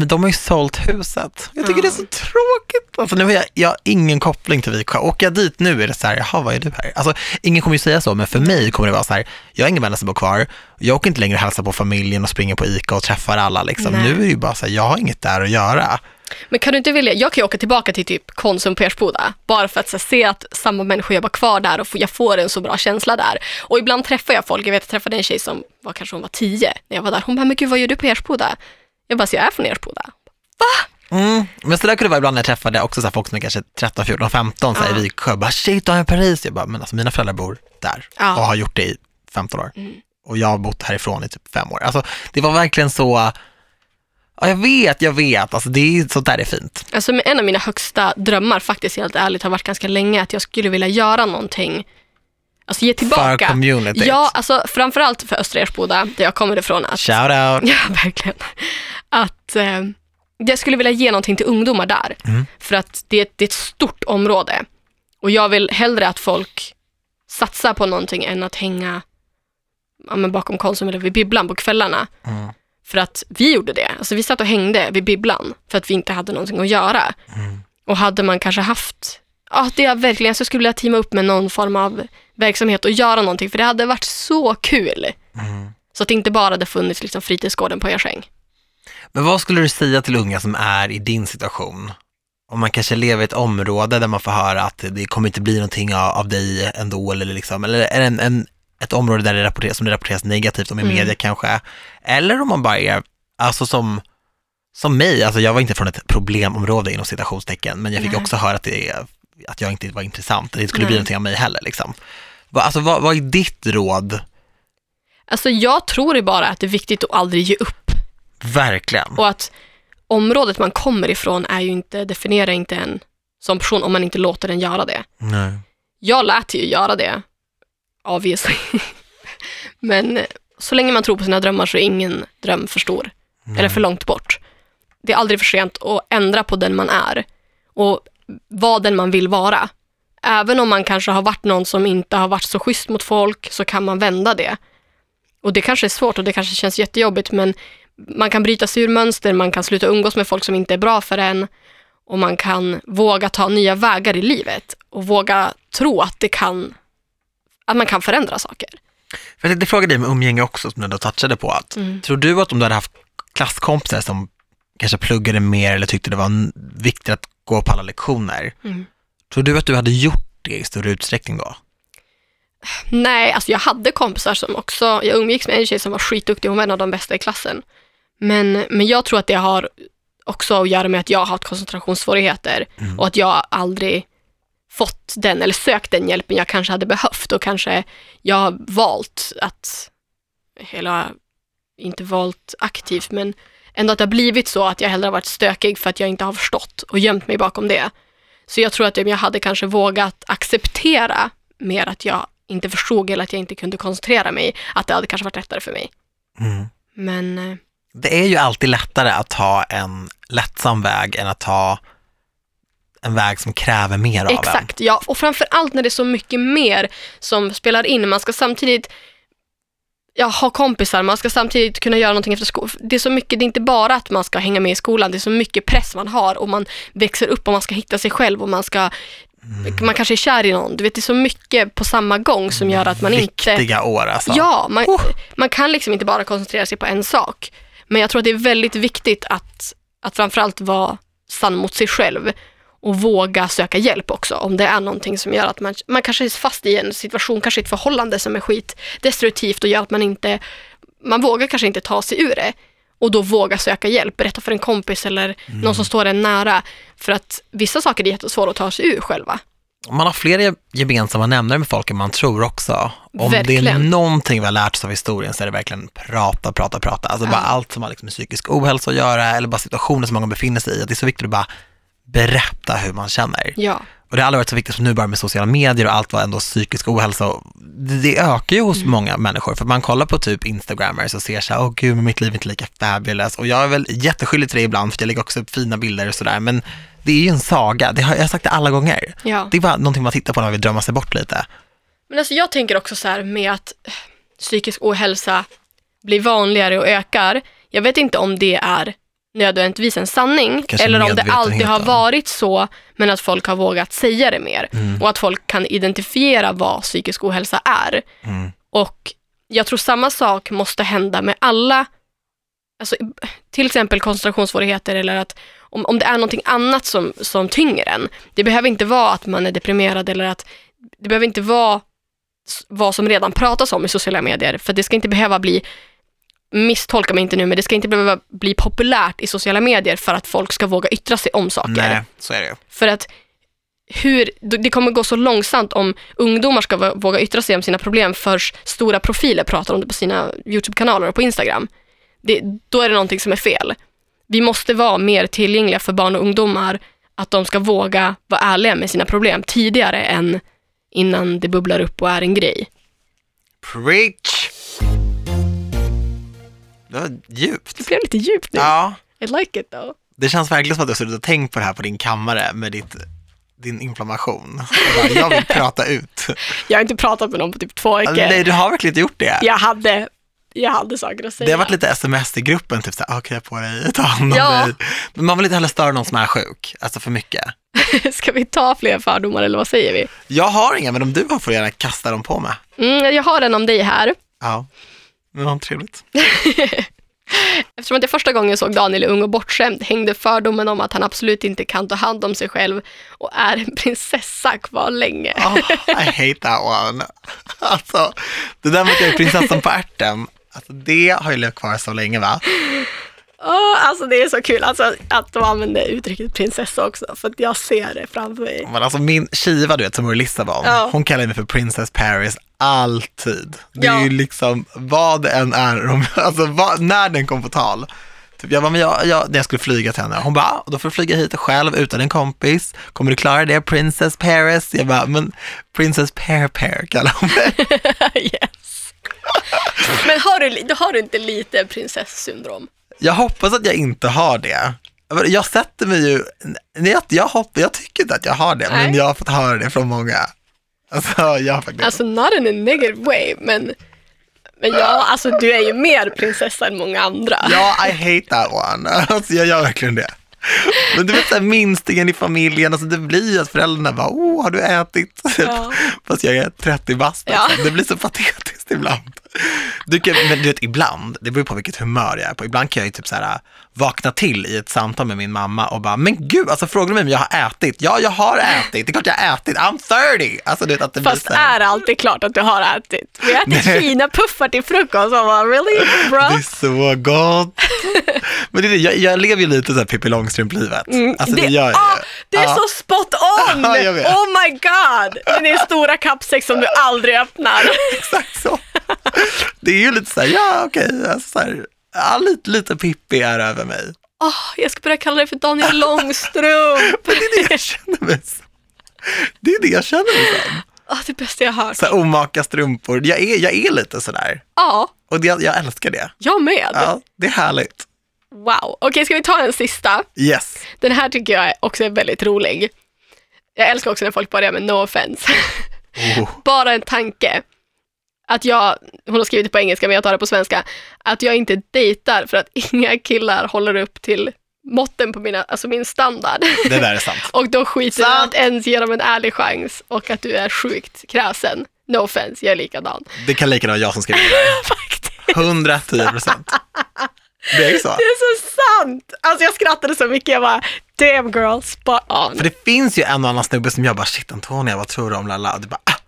de har ju sålt huset. Jag tycker det är så tråkigt. Alltså, nu har jag, jag har ingen koppling till Viksjö. Åker jag dit nu är det så här, jaha, vad är du här? Alltså, ingen kommer ju säga så, men för mig kommer det vara så här, jag har ingen vänner som bor kvar. Jag åker inte längre och hälsar på familjen och springer på ICA och träffar alla. Liksom. Nu är det ju bara så här, jag har inget där att göra. Men kan du inte vilja, jag kan ju åka tillbaka till typ Konsum på Ersboda, bara för att så, se att samma människor jobbar kvar där och jag får en så bra känsla där. Och ibland träffar jag folk, jag vet jag träffade en tjej som var kanske hon var tio när jag var där, hon bara, men gud vad gör du på Ersboda? Jag bara, så jag är från Ersboda. Va? Mm. Men så där kunde det vara ibland när jag träffade också så här, folk som är kanske 13, 14, 15 så här, Ja. i Viksjö. Bara shit, du är i Paris. Jag bara, men alltså mina föräldrar bor där Ja. och har gjort det i 15 år. Mm. Och jag har bott härifrån i typ fem år. Alltså det var verkligen så, ja jag vet, jag vet, alltså det är, sånt där är fint. Alltså en av mina högsta drömmar faktiskt helt ärligt har varit ganska länge att jag skulle vilja göra någonting, alltså ge För tillbaka. communityt. Ja, alltså framförallt för Östra Ersboda, där jag kommer ifrån. Att, Shout out. Ja, verkligen. Att eh, jag skulle vilja ge någonting till ungdomar där. Mm. För att det, är ett- det är ett stort område. Och jag vill hellre att folk satsar på någonting än att hänga ja, bakom Konsum eller vid bibblan på kvällarna. Mm. För att vi gjorde det. Alltså vi satt och hängde vid bibblan för att vi inte hade någonting att göra. Mm. Och hade man kanske haft, ja det är verkligen, så skulle jag teama upp med någon form av verksamhet och göra någonting för det hade varit så kul. Mm. Så att det inte bara hade funnits liksom fritidsgården på Ersäng. Men vad skulle du säga till unga som är i din situation? Om man kanske lever i ett område där man får höra att det kommer inte bli någonting av, av dig ändå, eller, liksom, eller är det en, en, ett område där det rapporteras, som det rapporteras negativt om i Mm. media kanske, eller om man bara är, alltså som, som mig, alltså jag var inte från ett problemområde inom citationstecken, men jag fick Nej. också höra att, det, att jag inte var intressant, det skulle bli Nej. någonting av mig heller. Liksom. Alltså, vad, vad är ditt råd? Alltså jag tror ju bara att det är viktigt att aldrig ge upp Verkligen. och att området man kommer ifrån är ju inte, definierar inte en som person om man inte låter den göra det. Nej. Jag lät ju göra det, obviously. Men så länge man tror på sina drömmar så är ingen dröm för stor eller för långt bort. Det är aldrig för sent att ändra på den man är och vara den man vill vara. Även om man kanske har varit någon som inte har varit så schysst mot folk så kan man vända det. Och det kanske är svårt och det kanske känns jättejobbigt men man kan bryta sig ur mönster, man kan sluta umgås med folk som inte är bra för en och man kan våga ta nya vägar i livet och våga tro att det kan, att man kan förändra saker. För jag tänkte fråga dig med umgänge också, som du ändå touchade på. Att, Mm. Tror du att om du hade haft klasskompisar som kanske pluggade mer eller tyckte det var viktigt att gå på alla lektioner, Mm. tror du att du hade gjort det i större utsträckning då? Nej, alltså jag hade kompisar som också, jag umgicks med en tjej som var skitduktig, hon var en av de bästa i klassen. Men, men jag tror att det har också att göra med att jag har haft koncentrationssvårigheter Mm. och att jag aldrig fått den eller sökt den hjälpen jag kanske hade behövt och kanske jag har valt att, eller inte valt aktivt, men ändå att det har blivit så att jag hellre har varit stökig för att jag inte har förstått och gömt mig bakom det. Så jag tror att om jag hade kanske vågat acceptera mer att jag inte förstod eller att jag inte kunde koncentrera mig, att det hade kanske varit lättare för mig. Mm. Men eh, Det är ju alltid lättare att ta en lättsam väg än att ta en väg som kräver mer av en. exakt, ja. Och framför allt när det är så mycket mer som spelar in. Man ska samtidigt ja, ha kompisar, man ska samtidigt kunna göra någonting efter skolan. Det är så mycket, det är inte bara att man ska hänga med i skolan, det är så mycket press man har och man växer upp och man ska hitta sig själv och man ska Mm. man kanske är kär i någon. Du vet, det är så mycket på samma gång som gör att man inte... Viktiga år alltså. Ja, man, Oh. man kan liksom inte bara koncentrera sig på en sak. Men jag tror att det är väldigt viktigt att, att framförallt vara sann mot sig själv och våga söka hjälp också om det är någonting som gör att man, man kanske är fast i en situation, kanske i ett förhållande som är skitdestruktivt och gör att man inte, man vågar kanske inte ta sig ur det och då våga söka hjälp, berätta för en kompis eller någon som står en nära. För att vissa saker är jättesvåra att ta sig ur själva. Man har flera gemensamma nämnare med folk än man tror också. Om det är Verkligen. någonting vi har lärt oss av historien så är det verkligen prata, prata, prata. Alltså bara allt som har liksom med psykisk ohälsa att göra eller bara situationer som många befinner sig i. Det är så viktigt att bara berätta hur man känner. Ja, Och det har aldrig varit så viktigt som nu bara med sociala medier och allt vad ändå psykisk ohälsa. Det, ökar ju hos Mm. många människor. För man kollar på typ instagrammers och ser så här, åh gud, mitt liv är inte lika fabulous. Och jag är väl jätteskyldig till det ibland, för jag lägger också upp fina bilder och sådär. Men det är ju en saga, det har, jag har sagt det alla gånger. ja. Det är bara någonting man tittar på när man vill drömma sig bort lite. Men alltså jag tänker också så här med att eh, psykisk ohälsa blir vanligare och ökar. Jag vet inte om det är nödvändigtvis en sanning Kanske eller om det alltid har varit så men att folk har vågat säga det mer Mm. och att folk kan identifiera vad psykisk ohälsa är. Mm. Och jag tror samma sak måste hända med alla, alltså, till exempel koncentrationssvårigheter eller att om, om det är någonting annat som, som tynger en. Det behöver inte vara att man är deprimerad eller att det behöver inte vara vad som redan pratas om i sociala medier, för det ska inte behöva bli misstolka mig inte nu, men det ska inte behöva bli populärt i sociala medier för att folk ska våga yttra sig om saker. Nej, så är det. För att hur, det kommer gå så långsamt om ungdomar ska vå- våga yttra sig om sina problem för stora profiler pratar om det på sina YouTube-kanaler och på Instagram. Det, då är det någonting som är fel. Vi måste vara mer tillgängliga för barn och ungdomar, att de ska våga vara ärliga med sina problem tidigare än innan det bubblar upp och är en grej. Preach! Det var djupt. Det blev lite djupt nu. Ja, I like it though. det känns verkligen som att du har suttit och tänkt på det här på din kammare med ditt, din inflammation. Och bara, jag vill prata ut. Jag har inte pratat med någon på typ två veckor. Nej, du har verkligen inte gjort det. Jag hade, jag hade saker att säga. Det har varit lite sms i gruppen, typ såhär, okej jag på dig, ta hand om Ja. dig. Men man vill inte heller störa någon som är sjuk, alltså för mycket. Ska vi ta fler fördomar eller vad säger vi? Jag har inga, men om du har får du gärna kasta dem på mig. Mm, jag har en om dig här. Ja, ja trevligt. Eftersom att jag första gången såg Daniel ung och bortskämd hängde fördomen om att han absolut inte kan ta hand om sig själv och är en prinsessa kvar länge. Oh, I hate that one. Alltså, det där med att jag är prinsessan på ärten, alltså det har ju levt kvar så länge va? Åh, alltså det är så kul alltså, att de använder uttrycket prinsessa också, för att jag ser det framför mig. Men alltså min Shiva du vet som i Lissabon, Ja. hon kallar mig för Princess Paris alltid. Det är Ja. ju liksom vad det än är, alltså vad, när den kom på tal. Typ jag bara, men jag, jag, jag skulle flyga till henne, hon bara, "Ah, då får du flyga hit själv utan en kompis. Kommer du klara det? Princess Paris? Jag bara, men Princess Pear Pear kallar hon mig. yes. Men har du, har du inte lite prinsesssyndrom? Jag hoppas att jag inte har det. Jag sätter mig ju, nej, jag, jag, jag tycker inte att jag har det, men Nej. jag har fått höra det från många. Alltså, har faktiskt. Alltså not in a negative way, men, men ja, alltså du är ju mer prinsessa än många andra. Ja, I hate that one. Alltså, jag gör verkligen det. Men du vet, så här, minstingen i familjen, alltså, det blir att föräldrarna bara, oh, har du ätit? Ja. Fast jag är 30 bast. Ja. Alltså. Det blir så patetiskt ibland. Du kan, men du vet, ibland, det beror på vilket humör jag är på. Ibland kan jag ju typ så här, vakna till i ett samtal med min mamma och bara, men gud, alltså frågar du mig om jag har ätit? Ja, jag har ätit. Det är klart jag har ätit. I'm 30. Alltså, du vet, att det Fast blir är det alltid klart att du har ätit? Vi har ätit Nej. fina puffar till frukost och bara really bro? Det är så gott. Men det är det, jag, jag lever ju lite så här Pippi Långstrump-livet. Alltså det, gör jag ah, det är Ja. så spot on! Oh my god! Men det är stora kappsäck som du aldrig öppnar. Exakt så. Det är ju lite så här, ja okej, alltså så här, ja, lite, lite Pippi är över mig. Åh, jag ska börja kalla dig för Daniel Långstrump. Men det är det jag känner mig som. Det är det jag känner mig som. Åh, det bästa jag har hört. Så här, omaka strumpor, jag är, jag är lite sådär. Ja, Och det, jag älskar det. jag med. Ja, det är härligt. Wow. Okej, ska vi ta en sista? Yes. Den här tycker jag också är väldigt rolig. Jag älskar också när folk börjar med no offense. Oh. Bara en tanke. Att jag, hon har skrivit det på engelska men jag tar det på svenska, att jag inte dejtar för att inga killar håller upp till måtten på mina, alltså min standard. Det där är sant. Och då skiter jag Sant. att ens ge dem en ärlig chans och att du är sjukt kräsen. No offense, jag är likadan. Det kan lika gärna vara jag som skriver det. Faktiskt. 110 procent. Det är så. Det är så sant! Alltså jag skrattade så mycket, jag bara damn girl, spot on. För det finns ju en och annan snubbe som jag bara, shit Antonia, vad tror du om Lalla? Och du bara, ah,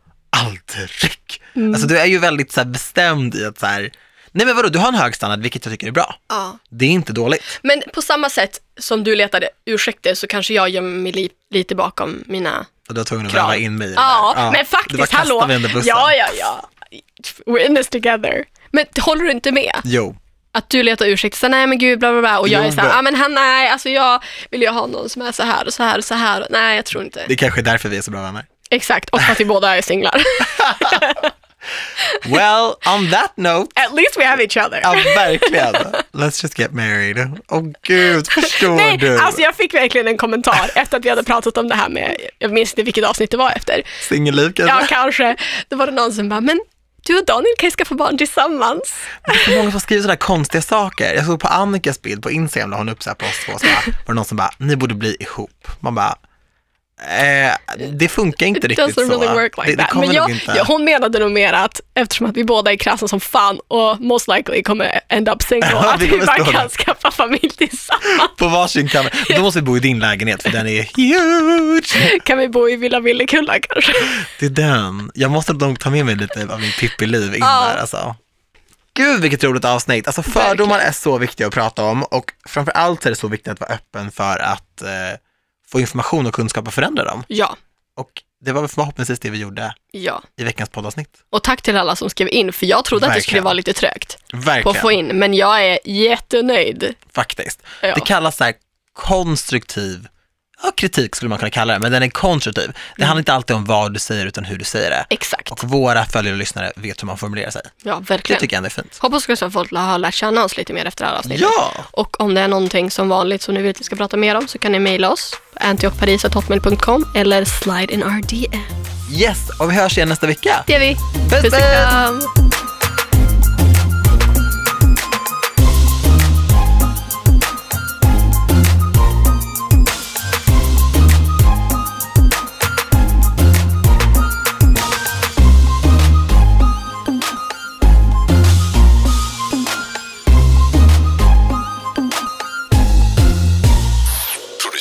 aldrig. Mm. Alltså du är ju väldigt så här, bestämd i att så här, nej men vadå, du har en hög standard, vilket jag tycker är bra. Ja. Det är inte dåligt. Men på samma sätt som du letade ursäkter så kanske jag gömmer mig li- lite bakom mina Och du var tvungen att väva in mig i det ja, där. men faktiskt, hallå. Ja, ja, ja. We're in this together. Men håller du inte med? Jo, Att du letar ursäkter, så nej men gud, bla bla bla. Och jag Jo, är så här, bra. ja men han, nej, alltså jag vill ju ha någon som är så här och så här och så här. Nej, jag tror inte. det är kanske är därför vi är så bra vänner. Exakt, och att vi båda är singlar. Well, on that note, At least we have each other. ja verkligen. Let's just get married. Åh gud, förstår Nej, du? alltså jag fick verkligen en kommentar efter att vi hade pratat om det här med, jag minns inte vilket avsnitt det var efter. Singelliv kanske? Ja, kanske. Då var det någon som bara, men du och Daniel kan ju skaffa barn tillsammans. Det är så många som skriver sådana konstiga saker. Jag såg på Annikas bild på Instagram, la hon upp så här på oss två, så bara, var det någon som bara, ni borde bli ihop. Man bara, eh, det funkar inte riktigt så. really work like det, det Men jag, inte. jag, hon menade nog mer att eftersom att vi båda är kräsna som fan och most likely kommer end up single, att vi bara kan skaffa familj tillsammans. På varsin kammare. Då måste vi bo i din lägenhet för den är huge. Kan vi bo i Villa Villekulla kanske? Det är den. Jag måste nog ta med mig lite av min Pippi-liv in Ja. där alltså. Gud vilket roligt avsnitt. Alltså fördomar är så viktiga att prata om och framför allt är det så viktigt att vara öppen för att eh, få information och kunskap och förändra dem. Ja, Och det var förhoppningsvis det vi gjorde ja. i veckans poddavsnitt. Och tack till alla som skrev in, för jag trodde att det Verkligen. skulle vara lite trögt på Verkligen, att få in, men jag är jättenöjd. faktiskt. Ja. Det kallas så här konstruktiv ja, kritik skulle man kunna kalla det, men den är konstruktiv. Mm. Det handlar inte alltid om vad du säger utan hur du säger det. Exakt. Och våra följare och lyssnare vet hur man formulerar sig. Ja, Det verkligen. tycker jag är fint. Hoppas också att folk har lärt känna oss lite mer efter det här avsnittet. Ja! Och om det är någonting som vanligt som ni vill att vi ska prata mer om så kan ni mejla oss på antiochparis.hotmail.com eller slide in our DM. Yes, och vi hörs igen nästa vecka. Det gör vi. Puss, Puss